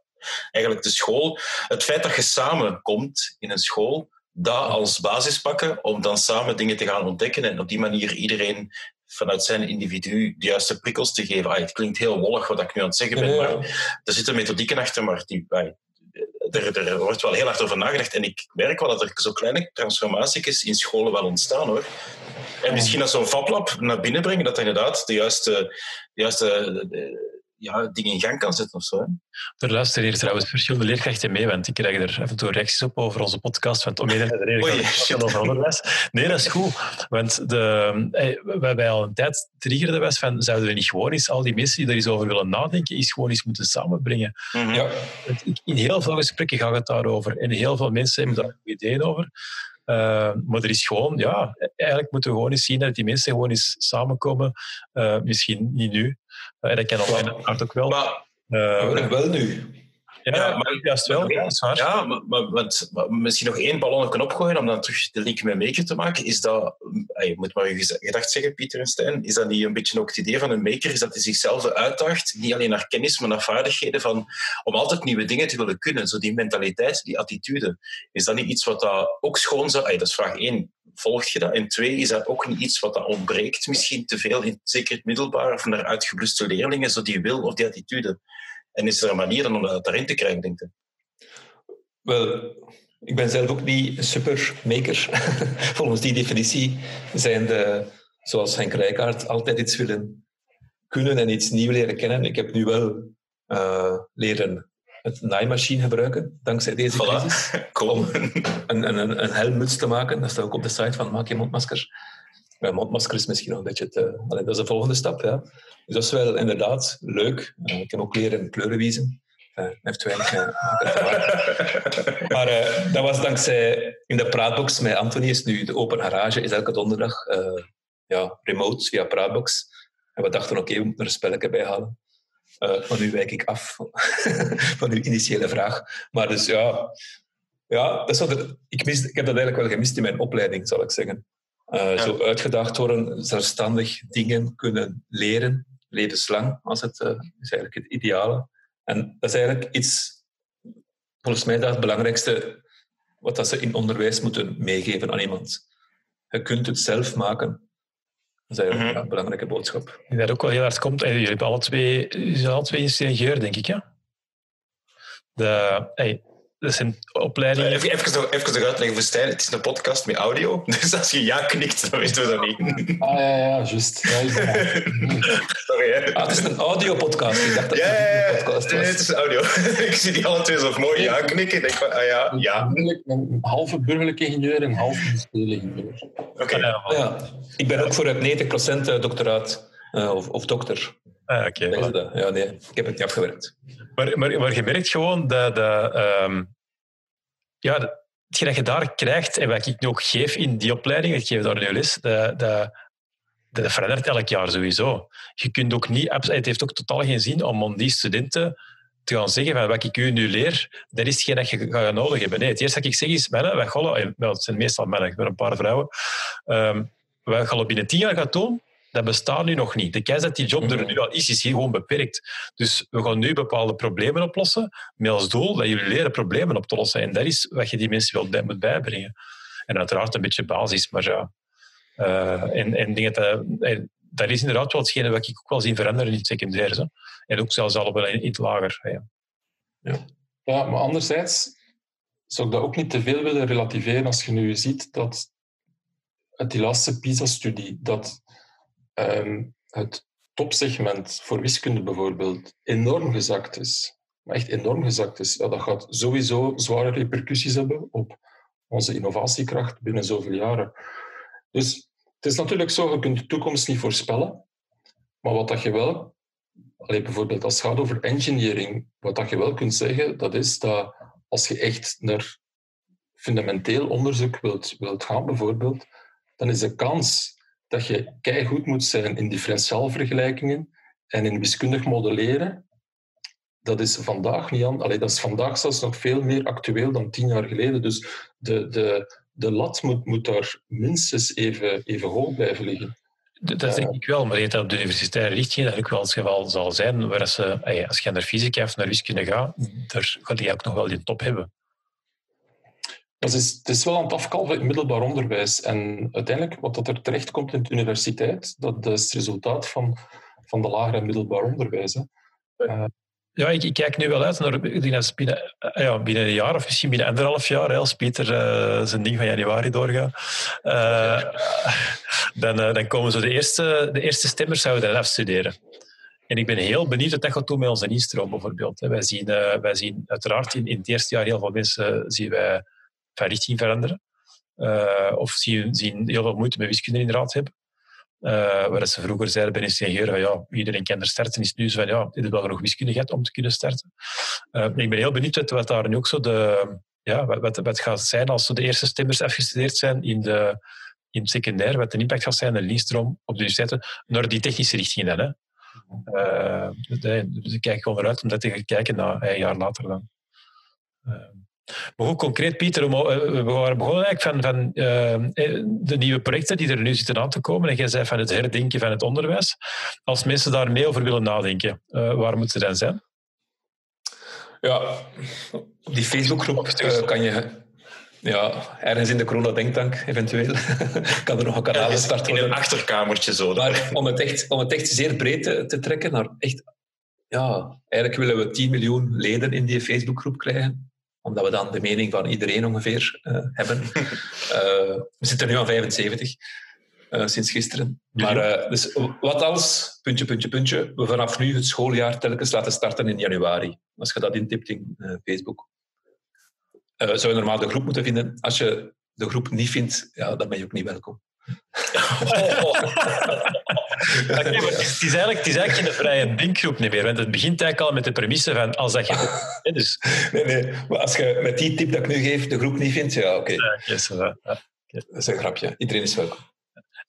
eigenlijk de school... Het feit dat je samenkomt in een school dat als basis pakken om dan samen dingen te gaan ontdekken en op die manier iedereen vanuit zijn individu de juiste prikkels te geven. Ah, het klinkt heel wollig wat ik nu aan het zeggen ben, maar er zitten methodieken achter, maar die, ah, er, er, wordt wel heel hard over nagedacht. En ik merk wel dat er zo kleine transformaties in scholen wel ontstaan hoor. En misschien als zo'n FabLab naar binnen brengen, dat inderdaad de juiste, de juiste ja, dingen in gang kan zetten of zo. Hè. Er luisteren hier trouwens verschillende leerkrachten mee, want ik krijg er even toe reacties op over onze podcast, want om een andere reden over onderwijs. Nee, dat is goed, want de, hey, wij al een tijd triggerde was van, zouden we niet gewoon eens al die mensen die er eens over willen nadenken, eens gewoon eens moeten samenbrengen. Mhm. ja. In heel veel gesprekken gaat het daarover en heel veel mensen hebben daar ideeën over. Uh, maar er is gewoon, ja, eigenlijk moeten we gewoon eens zien dat die mensen gewoon eens samenkomen. Uh, misschien niet nu, uh, dat kan ook, ook wel. Maar, wel nu. Ja, maar juist wel. Ja, waar. Ja, maar, maar, want, maar, misschien nog één ballon opgooien om dan terug de link met maker te maken. Is dat, je moet maar je gedacht zeggen, Pieter en Stijn, is dat niet een beetje ook het idee van een maker, is dat hij zichzelf uitdaagt, niet alleen naar kennis, maar naar vaardigheden, van, om altijd nieuwe dingen te willen kunnen. Zo die mentaliteit, die attitude. Is dat niet iets wat dat ook schoon zou... dat is vraag één. Volgt je dat? En twee, is dat ook niet iets wat dat ontbreekt misschien te veel, in, zeker het middelbaar, of naar uitgebluste leerlingen, zo die wil of die attitude? En is er een manier om dat daarin te krijgen, denk je? Wel, ik ben zelf ook niet een supermaker. Volgens die definitie zijn de, zoals Henk Rijkaard, altijd iets willen kunnen en iets nieuw leren kennen. Ik heb nu wel uh, leren het naaimachine gebruiken, dankzij deze voilà. crisis. Om een, een, een helmmuts te maken. Dat staat ook op de site van Maak je mondmasker. Mondmasker is misschien nog een beetje te... Allee, dat is de volgende stap, ja. Dus dat is wel inderdaad leuk. Uh, ik heb ook leren kleurenwiezen. Uh, heeft weinig uh, Maar uh, dat was dankzij in de praatbox met Anthony is nu de open garage, is elke donderdag ja, remote via praatbox. En we dachten, oké, okay, we moeten er een spelletje bij halen. maar nu wijk ik af van uw initiële vraag. Maar dus ja, ja dat is wat ik, mis, ik heb dat eigenlijk wel gemist in mijn opleiding, zal ik zeggen. Zo uitgedaagd worden, zelfstandig dingen kunnen leren levenslang als het, uh, is eigenlijk het ideale. En dat is eigenlijk iets, volgens mij, dat het belangrijkste wat dat ze in onderwijs moeten meegeven aan iemand. Je kunt het zelf maken. Dat is eigenlijk Mhm. een belangrijke boodschap. Ik denk dat ook wel heel hard komt. En jullie hebben alle twee, jullie zijn alle twee ingenieur, denk ik, ja? De, hey, dat zijn opleidingen... Even, even, nog, even nog uitleggen voor Stijn. Het is een podcast met audio. Dus als je ja knikt, dan weten we dat niet. Ah ja, ja, juist. Ja. Sorry, hè. Ah, het is een audiopodcast. Ik dacht dat Ja, het ja, een ja. podcast Nee, het is audio. ik zie die alle twee zo mooi ja knikken. Ik denk van, ah ja, ja. Een halve burgerlijke ingenieur en halve industriële ingenieur. Oké. Ja, Ah, ja. Ik ben ook voor het 90% doctoraat. eh, of, of dokter. Ah, oké, voilà. Ja, nee. Ik heb het niet afgewerkt. Maar, maar, maar je merkt gewoon dat, dat, ehm, ja, dat, hetgeen dat je daar krijgt en wat ik nu ook geef in die opleiding, ik geef daar nu les, dat, dat, dat verandert elk jaar sowieso. Je kunt ook niet, het heeft ook totaal geen zin om aan die studenten te gaan zeggen van wat ik u nu leer, dat is hetgeen dat je gaat nodig hebben. Nee, het eerste dat ik zeg is, mannen, wij gaan, wel, het zijn meestal mannen, ik ben een paar vrouwen, um, wij gaan binnen tien jaar gaan doen, dat bestaat nu nog niet. De kans dat die job er nu al is, is hier gewoon beperkt. Dus we gaan nu bepaalde problemen oplossen met als doel dat jullie leren problemen op te lossen. En dat is wat je die mensen wel bij, moet bijbrengen. En uiteraard een beetje basis, maar ja. Uh, en, en denk dat, dat, dat is inderdaad wel hetgene wat ik ook wel zie veranderen in het secundair. Zo. En ook zelfs al in, in het lager. Ja. Ja. ja, maar anderzijds zou ik dat ook niet te veel willen relativeren als je nu ziet dat uit die laatste PISA-studie dat um, het topsegment voor wiskunde bijvoorbeeld enorm gezakt is. Echt enorm gezakt is. Ja, dat gaat sowieso zware repercussies hebben op onze innovatiekracht binnen zoveel jaren. Dus het is natuurlijk zo, je kunt de toekomst niet voorspellen. Maar wat dat je wel, allee, bijvoorbeeld als het gaat over engineering, wat dat je wel kunt zeggen, dat is dat als je echt naar fundamenteel onderzoek wilt, wilt gaan, bijvoorbeeld, dan is de kans dat je keigoed moet zijn in differentiaalvergelijkingen en in wiskundig modelleren, dat is vandaag niet aan. Allee, dat is vandaag zelfs nog veel meer actueel dan tien jaar geleden. Dus de, de, de lat moet, moet daar minstens even, even hoog blijven liggen. Dat denk ik wel, maar je op de universitaire richting dat ook wel het geval zal zijn, waar als, als je naar fysica of naar wiskunde gaat, daar gaat je ook nog wel die top hebben. Dat het is wel aan het afkalven in middelbaar onderwijs. En uiteindelijk, wat dat er terecht komt in de universiteit, dat is het resultaat van, van de lager en middelbaar onderwijs. Uh, ja, ik, kijk nu wel uit naar binnen, ja, binnen een jaar of misschien binnen anderhalf jaar, als Pieter uh, zijn ding van januari doorgaat, dan, dan komen zo de eerste, de eerste stemmers zouden afstuderen. En ik ben heel benieuwd wat dat gaat doen met onze instroom bijvoorbeeld. Wij zien, wij zien uiteraard in, in het eerste jaar heel veel mensen zien wij van richting veranderen. Uh, of zien, zien heel veel moeite met wiskunde inderdaad hebben. Uh, waar ze vroeger zeiden bij een ingenieur, ja, iedereen kan er starten, is nu zo van, ja, je hebt wel genoeg wiskunde gehad om te kunnen starten. Uh, ik ben heel benieuwd wat, daar nu ook zo de, ja, wat, wat, gaat zijn als de eerste stemmers afgestudeerd zijn in, de, in het secundair, wat de impact gaat zijn, de linstroom op de universiteiten, naar die technische richting dan. Hè. Dus ik kijk gewoon eruit om dat te gaan kijken na een jaar later dan. Maar hoe concreet, Pieter, we waren begonnen eigenlijk van, van uh, de nieuwe projecten die er nu zitten aan te komen. En jij zei van het herdenken van het onderwijs. Als mensen daar mee over willen nadenken, uh, waar moeten ze dan zijn? Ja, die Facebookgroep uh, kan je ja, ergens in de Corona Denktank, eventueel. kan er nog een kanaal gestart worden. In een achterkamertje zo. Maar om het echt, om het echt zeer breed te, te trekken naar echt... Ja, eigenlijk willen we 10 miljoen leden in die Facebookgroep krijgen omdat we dan de mening van iedereen ongeveer uh, hebben. Uh, we zitten nu aan 75, uh, sinds gisteren. Maar dus wat als, puntje, puntje, puntje, we vanaf nu het schooljaar telkens laten starten in januari. Als je dat intipt in Facebook. zou je normaal de groep moeten vinden. Als je de groep niet vindt, ja, dan ben je ook niet welkom. Okay, maar het, is eigenlijk, het is eigenlijk geen vrije denkgroep niet meer. Want het begint eigenlijk al met de premisse van als dat je... Dus... Nee, nee. Maar als je met die tip dat ik nu geef de groep niet vindt, ja, oké. Okay. Ja, ja. Dat is een grapje. Iedereen is welkom.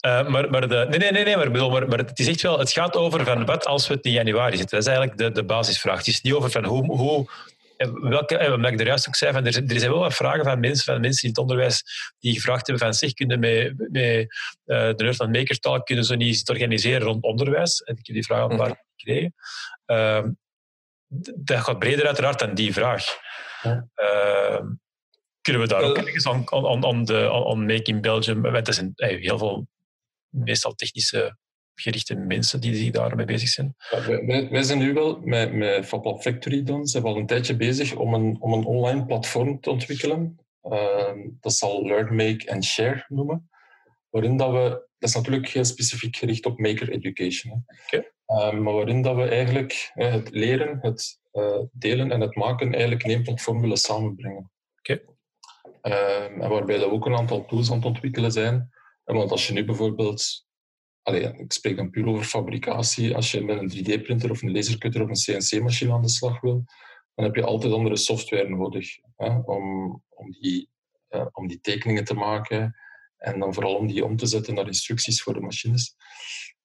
Uh, maar, maar, de, nee, nee, nee, nee maar, bedoel, maar, maar het is echt wel, het gaat over van wat als we het in januari zitten. Dat is eigenlijk de, de basisvraag. Het is niet over van hoe, hoe welke, omdat ik er juist ook zei, van, er, er zijn wel wat vragen van mensen, van mensen in het onderwijs die gevraagd hebben van zich, kunnen met, met uh, de Nerdland Makertaal kunnen ze niet organiseren rond onderwijs? En ik heb die vraag al een paar keer gekregen. Uh, dat gaat breder uiteraard dan die vraag. Uh, kunnen we daar ook ergens aan, aan, aan, de, aan, aan Make in Belgium... Want er zijn eh, heel veel, meestal technische gerichte mensen die, die daarmee bezig zijn. Ja, wij, zijn nu wel met, met Factory dan, zijn we al een tijdje bezig om een, om een online platform te ontwikkelen. Ehm, dat zal Learn, Make and Share noemen. Waarin dat we, dat is natuurlijk heel specifiek gericht op maker education. Hè. Ehm, maar waarin dat we eigenlijk het leren, het eh, delen en het maken eigenlijk in één platform willen samenbrengen. Ehm, en waarbij we ook een aantal tools aan het ontwikkelen zijn. En want als je nu bijvoorbeeld Allee, ik spreek dan puur over fabricatie. Als je met een 3D-printer of een lasercutter of een CNC-machine aan de slag wil, dan heb je altijd andere software nodig hè, om, om, die, eh, om die tekeningen te maken en dan vooral om die om te zetten naar instructies voor de machines.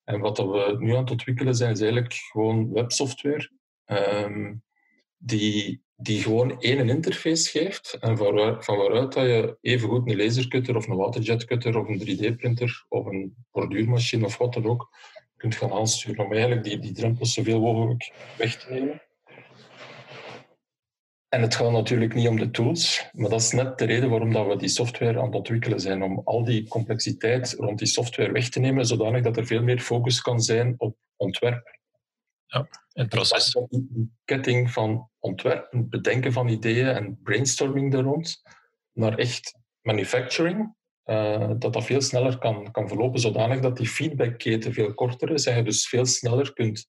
En wat we nu aan het ontwikkelen zijn, is eigenlijk gewoon websoftware ehm, die, die gewoon één interface geeft en van, waar- waaruit dat je evengoed een lasercutter of een waterjetcutter of een 3D-printer of een borduurmachine of wat dan ook kunt gaan aansturen om eigenlijk die, die drempels zoveel mogelijk weg te nemen. En het gaat natuurlijk niet om de tools, maar dat is net de reden waarom dat we die software aan het ontwikkelen zijn, om al die complexiteit rond die software weg te nemen, zodanig dat er veel meer focus kan zijn op ontwerp. Het proces. Die ketting van ontwerp, het bedenken van ideeën en brainstorming daar rond, naar echt manufacturing, eh, dat dat veel sneller kan, kan verlopen, zodanig dat die feedbackketen veel korter is en je dus veel sneller kunt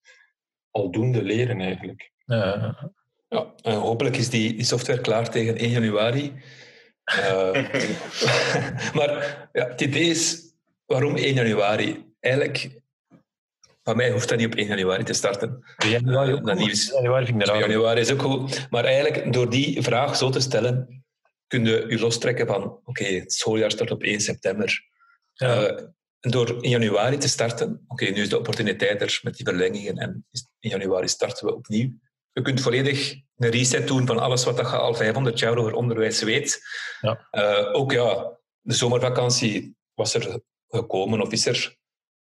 aldoende leren eigenlijk. Eh, Ja, en hopelijk is die, die software klaar tegen 1 januari. Eh, maar ja, het idee is, waarom 1 januari? Eigenlijk, van mij hoeft dat niet op 1 januari te starten. januari ook Dat nieuws. Januari vind ik 2 dat januari is ook goed. Maar eigenlijk, door die vraag zo te stellen, kun je je lostrekken van, oké, het schooljaar start op 1 september. Ja. Eh, door in januari te starten, oké, nu is de opportuniteit er met die verlengingen en in januari starten we opnieuw. Je kunt volledig een reset doen van alles wat je al 500 jaar over onderwijs weet. Ja. Eh, ook ja, de zomervakantie was er gekomen of is er,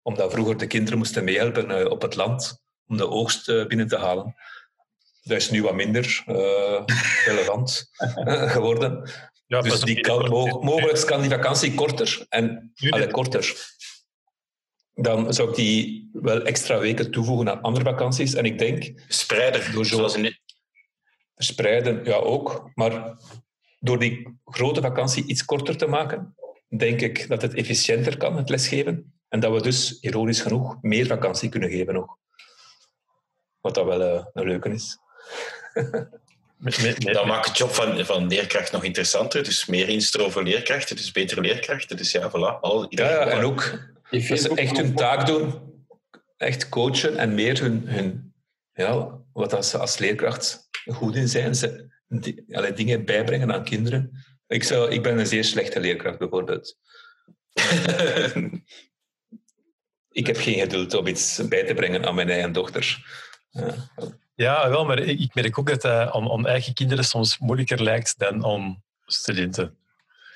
omdat vroeger de kinderen moesten meehelpen eh, op het land om de oogst eh, binnen te halen. Dat is nu wat minder eh, relevant geworden. Ja, Dus die kan, mo- mogelijk kan die vakantie korter. En dit- korter. Dan zou ik die wel extra weken toevoegen aan andere vakanties. En ik denk, Spreider, Door zo- zoals in dit. verspreiden, ja ook. Maar door die grote vakantie iets korter te maken, denk ik dat het efficiënter kan, het lesgeven. En dat we dus, ironisch genoeg, meer vakantie kunnen geven nog. Wat dat wel eh, een leuke is. met- met- met- Dat maakt het job van, van leerkracht nog interessanter. Dus meer instroom voor leerkrachten, dus betere leerkrachten. Dus ja, voilà. Al, Ja, iedereen- ja, en ook dat ze echt hun taak doen, echt coachen en meer hun, hun ja, wat dat ze als leerkracht goed in zijn, ze, die, allee, dingen bijbrengen aan kinderen. Ik, zou, ik ben een zeer slechte leerkracht bijvoorbeeld. Ik heb geen geduld om iets bij te brengen aan mijn eigen dochter. Ja. Ja, wel, maar ik merk ook dat dat aan, aan eigen kinderen soms moeilijker lijkt dan aan studenten.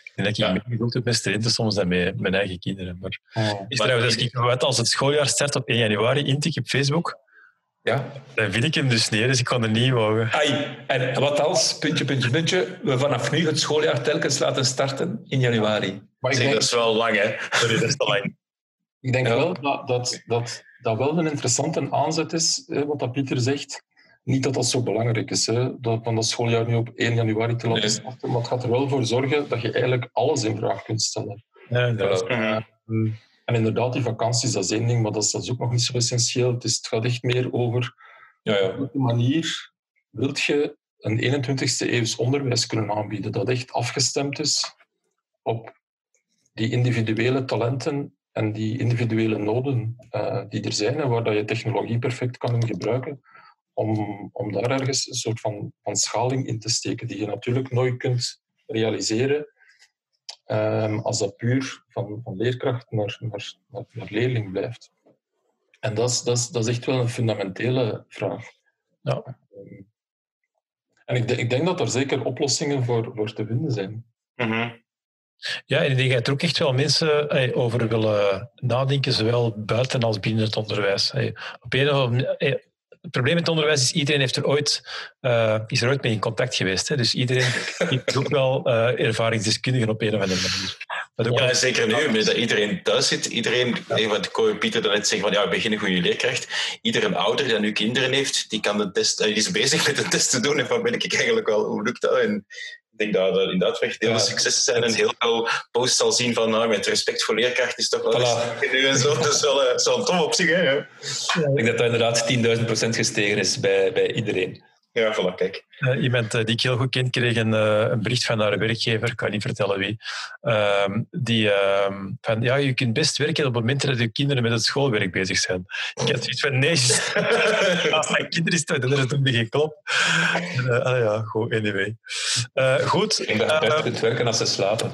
Ik denk dat ik Ja. meer geduld heb met studenten soms dan met mijn eigen kinderen. Maar Oh. is trouwens, als ik wat als het schooljaar start op 1 januari intik op Facebook, ja. dan vind ik hem dus niet, dus ik kan er niet mogen. Ai, en wat als, puntje, puntje, puntje, we vanaf nu het schooljaar telkens laten starten in januari. Maar ik Zeg, denk, dat is wel lang, hè? Sorry, dat is te lang. Ik denk Ja. wel dat, dat, dat dat wel een interessante aanzet is, hè, wat dat Pieter zegt. Niet dat dat zo belangrijk is, hè, dat van dat schooljaar nu op 1 januari te laten Nee. starten, maar het gaat er wel voor zorgen dat je eigenlijk alles in vraag kunt stellen. Ja. Mhm. En inderdaad, die vakanties, dat is één ding, maar dat is, dat is ook nog niet zo essentieel. Het, is, het gaat echt meer over Ja, ja. op welke manier wilt je een 21ste eeuws onderwijs kunnen aanbieden dat echt afgestemd is op die individuele talenten en die individuele noden eh, die er zijn en waar dat je technologie perfect kan in gebruiken om, om daar ergens een soort van, van schaling in te steken die je natuurlijk nooit kunt realiseren ehm, als dat puur van, van leerkracht naar, naar, naar, naar leerling blijft. En dat is, dat, is, dat is echt wel een fundamentele vraag. Ja. Ehm, En ik, de- ik denk dat er zeker oplossingen voor, voor te vinden zijn. Mhm. Ja, en ik denk dat er ook echt wel mensen hey, over willen nadenken, zowel buiten als binnen het onderwijs. Hey, op een of andere hey, het probleem in het onderwijs is, iedereen heeft er ooit, uh, is er ooit mee in contact geweest. Hè? Dus iedereen is ook wel uh, ervaringsdeskundigen op een of andere manier. Ja, zeker nu, met dat iedereen thuis zit. Iedereen, ja. wat Pieter net zeggen, van ja, we beginnen goede leerkracht. Iedere ouder die nu kinderen heeft, die, kan de test, die is bezig met de test te doen. En van ben ik eigenlijk wel, hoe lukt dat? En denk dat er inderdaad echt heel veel successen zijn en heel veel posts zal zien van nou, met respect voor leerkracht is toch wel voilà. nu en zo. Dat is wel, uh, een top op zich. Hè? Ja. Ik denk dat dat inderdaad 10.000 procent gestegen is bij, bij iedereen. Ja, voilà, kijk. Uh, iemand uh, die ik heel goed ken, kreeg een, uh, een bericht van haar werkgever, ik kan niet vertellen wie, ehm, die ehm, van, ja, je kunt best werken op het moment dat je kinderen met het schoolwerk bezig zijn. Ik had zoiets van, nee, als mijn kinderen is dat er doen geen klop. ah ja, goed, anyway. goed. Ik denk dat je best kunt werken als ze slapen.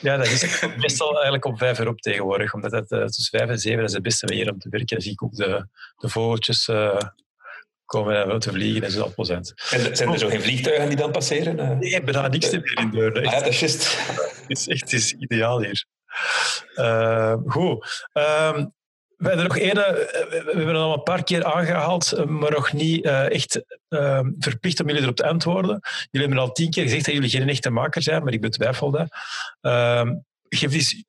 Ja, dat is meestal eigenlijk op vijf uur op tegenwoordig, omdat het tussen vijf en zeven is het beste manier om te werken. Dan zie ik ook de, de vogeltjes komen en te vliegen en zo procent. En zijn er zo geen vliegtuigen die dan passeren? Eh? Nee, ik daar niks te meer in deur. Ah, ja, dat is juist. Het is echt is ideaal hier. Uh, goed. Um, we hebben er nog één, eh, we hebben het al een paar keer aangehaald, maar nog niet echt uh, verplicht om jullie erop te antwoorden. Jullie hebben al tien keer gezegd dat jullie geen echte maker zijn, maar ik betwijfel dat. Geef eens,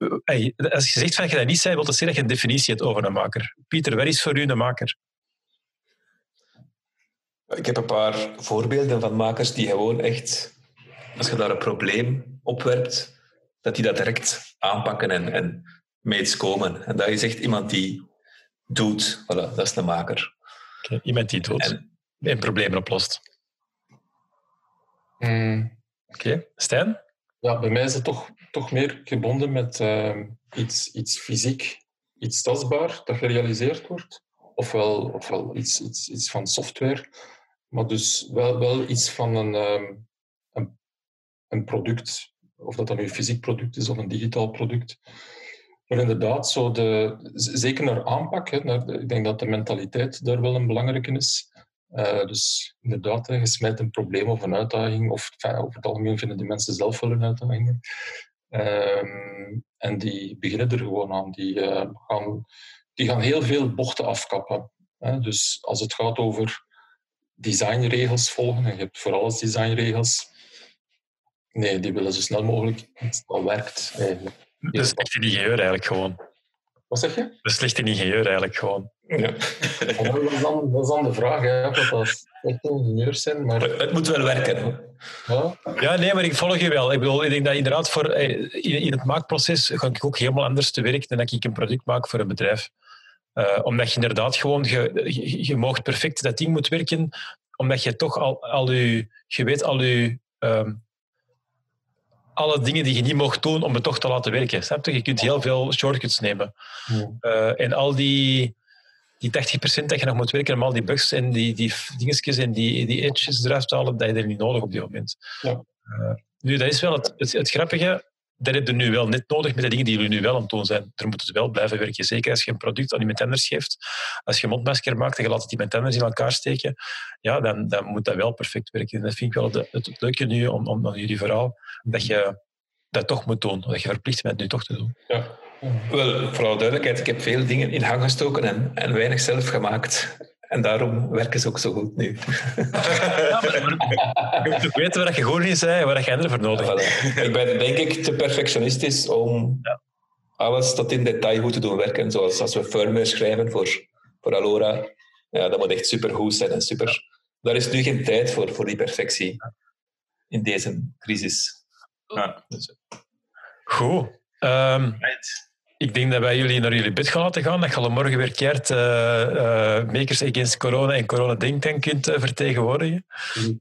als je zegt van je dat niet zijn, wil dat zeggen dat je een definitie hebt over een maker. Pieter, wat is voor u een maker? Ik heb een paar voorbeelden van makers die gewoon echt, als je daar een probleem opwerpt, dat die dat direct aanpakken en, en mee iets komen. En dat is echt iemand die doet. Voilà, dat is een maker. Okay, iemand die doet en, en problemen oplost. Mm. Oké, okay. Stijn? Ja, bij mij is het toch, toch meer gebonden met uh, iets, iets fysiek, iets tastbaar dat gerealiseerd wordt. Ofwel, ofwel iets, iets, iets van software maar dus wel, wel iets van een, ehm, een, een, product, of dat dan nu een fysiek product is of een digitaal product. Maar inderdaad, zo de, zeker naar aanpak, hè, naar ik denk dat de mentaliteit daar wel een belangrijke is. Uh, dus inderdaad, je smijt een probleem of een uitdaging, of over het algemeen vinden die mensen zelf wel een uitdaging. Um, en die beginnen er gewoon aan. Die, uh, gaan, die gaan heel veel bochten afkappen. Hè. Dus als het gaat over designregels volgen. En je hebt voor alles designregels. Nee, die willen zo snel mogelijk iets dat werkt. Is echt een ingenieur eigenlijk gewoon. Wat zeg je? Dat is slecht een ingenieur eigenlijk gewoon. Ja. dat, is dan, dat is dan de vraag, hè, wat dat echt ingenieurs zijn. Maar... Het moet wel werken. Ja? ja, nee, maar ik volg je wel. Ik bedoel, ik denk dat inderdaad voor, eh, in, in het maakproces ga ik ook helemaal anders te werk dan dat ik een product maak voor een bedrijf. Uh, omdat je inderdaad gewoon, je, je, je mag perfect dat ding moet werken, omdat je toch al, al je, je weet al je, um, alle dingen die je niet mocht doen om het toch te laten werken. Snap je? je kunt heel veel shortcuts nemen. Uh, en al die, die 80% dat je nog moet werken om al die bugs en die, die dingetjes en die, die edges eruit te halen, dat je er niet nodig op dit moment. Ja. Uh, nu, dat is wel het, het, het grappige dat heb je nu wel net nodig met de dingen die jullie nu wel aan het doen zijn. Er moeten ze wel blijven werken. Zeker als je een product aan die tenders geeft. Als je een mondmasker maakt en je laat het die met tenders in elkaar steken, ja, dan, dan moet dat wel perfect werken. En dat vind ik wel het, leuke nu om, om, aan jullie verhaal, dat je dat toch moet doen. Dat je verplicht bent nu toch te doen. Ja. Wel, vooral duidelijkheid, ik heb veel dingen in hang gestoken en, en weinig zelf gemaakt. En daarom werken ze ook zo goed nu. Ja, je moet weten waar je gewoon in bent waar je anderen voor nodig hebt. Ik ben denk ik te perfectionistisch om ja. alles tot in detail goed te doen werken. Zoals als we firmware schrijven voor, voor Alora. Ja, dat moet echt super goed zijn en super. Daar is nu geen tijd voor, voor die perfectie in deze crisis. Ja. Goed. Um, ik denk dat wij jullie naar jullie bed gaan laten gaan. Dat je morgen weer keert uh, uh, Makers Against Corona en Corona Denktank kunt uh, vertegenwoordigen. Mm.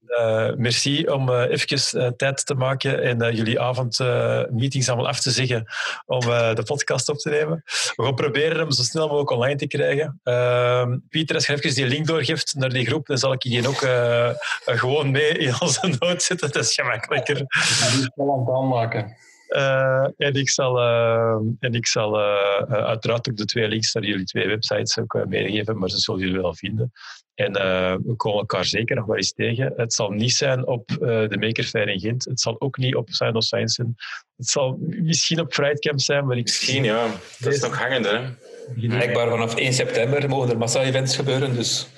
merci om even tijd te maken en jullie avondmeetings allemaal af te zeggen om de podcast op te nemen. We gaan proberen hem zo snel mogelijk online te krijgen. Ehm, Pieter, als je even die link doorgeeft naar die groep, dan zal ik je ook gewoon mee in onze nood zetten. Dat is gemakkelijker. Ik het wel aan het aanmaken. Uh, en ik zal, uh, en ik zal uh, uiteraard ook de twee links naar jullie twee websites ook meegeven, maar ze zullen jullie wel vinden. En we komen elkaar zeker nog wel eens tegen. Het zal niet zijn op de Maker Fair in Gent. Het zal ook niet op Sound of Science zijn. Het zal misschien op Camp zijn, maar ik... Misschien, ja. Dat is nog hangende, hè? Blijkbaar vanaf 1 september mogen er massa-events gebeuren, dus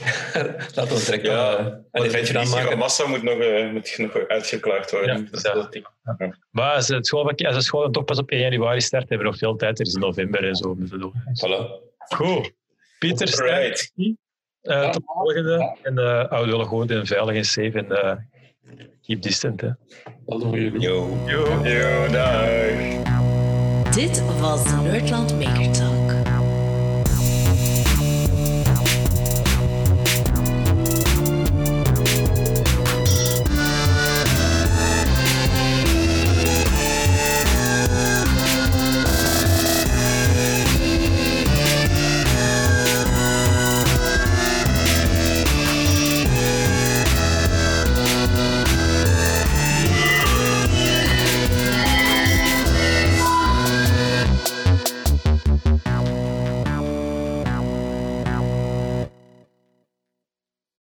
laten we direct Ja, maar een de eventje van aanmaken. massa moet nog, eh, moet nog uitgeklaard worden. Ja, dat is ja. dat ding. Maar als als de school toch pas op 1 januari start, hebben we nog veel tijd. Er is november en zo. Voilà. Goed. Pieter, sterk. Eh, tot de volgende. En uh, houden we gewoon en veilig en safe. En eh, keep distant. Hè. Dat doen jullie. Yo. Yo. Yo, dag. Dit was de Nerdland Maker Talk.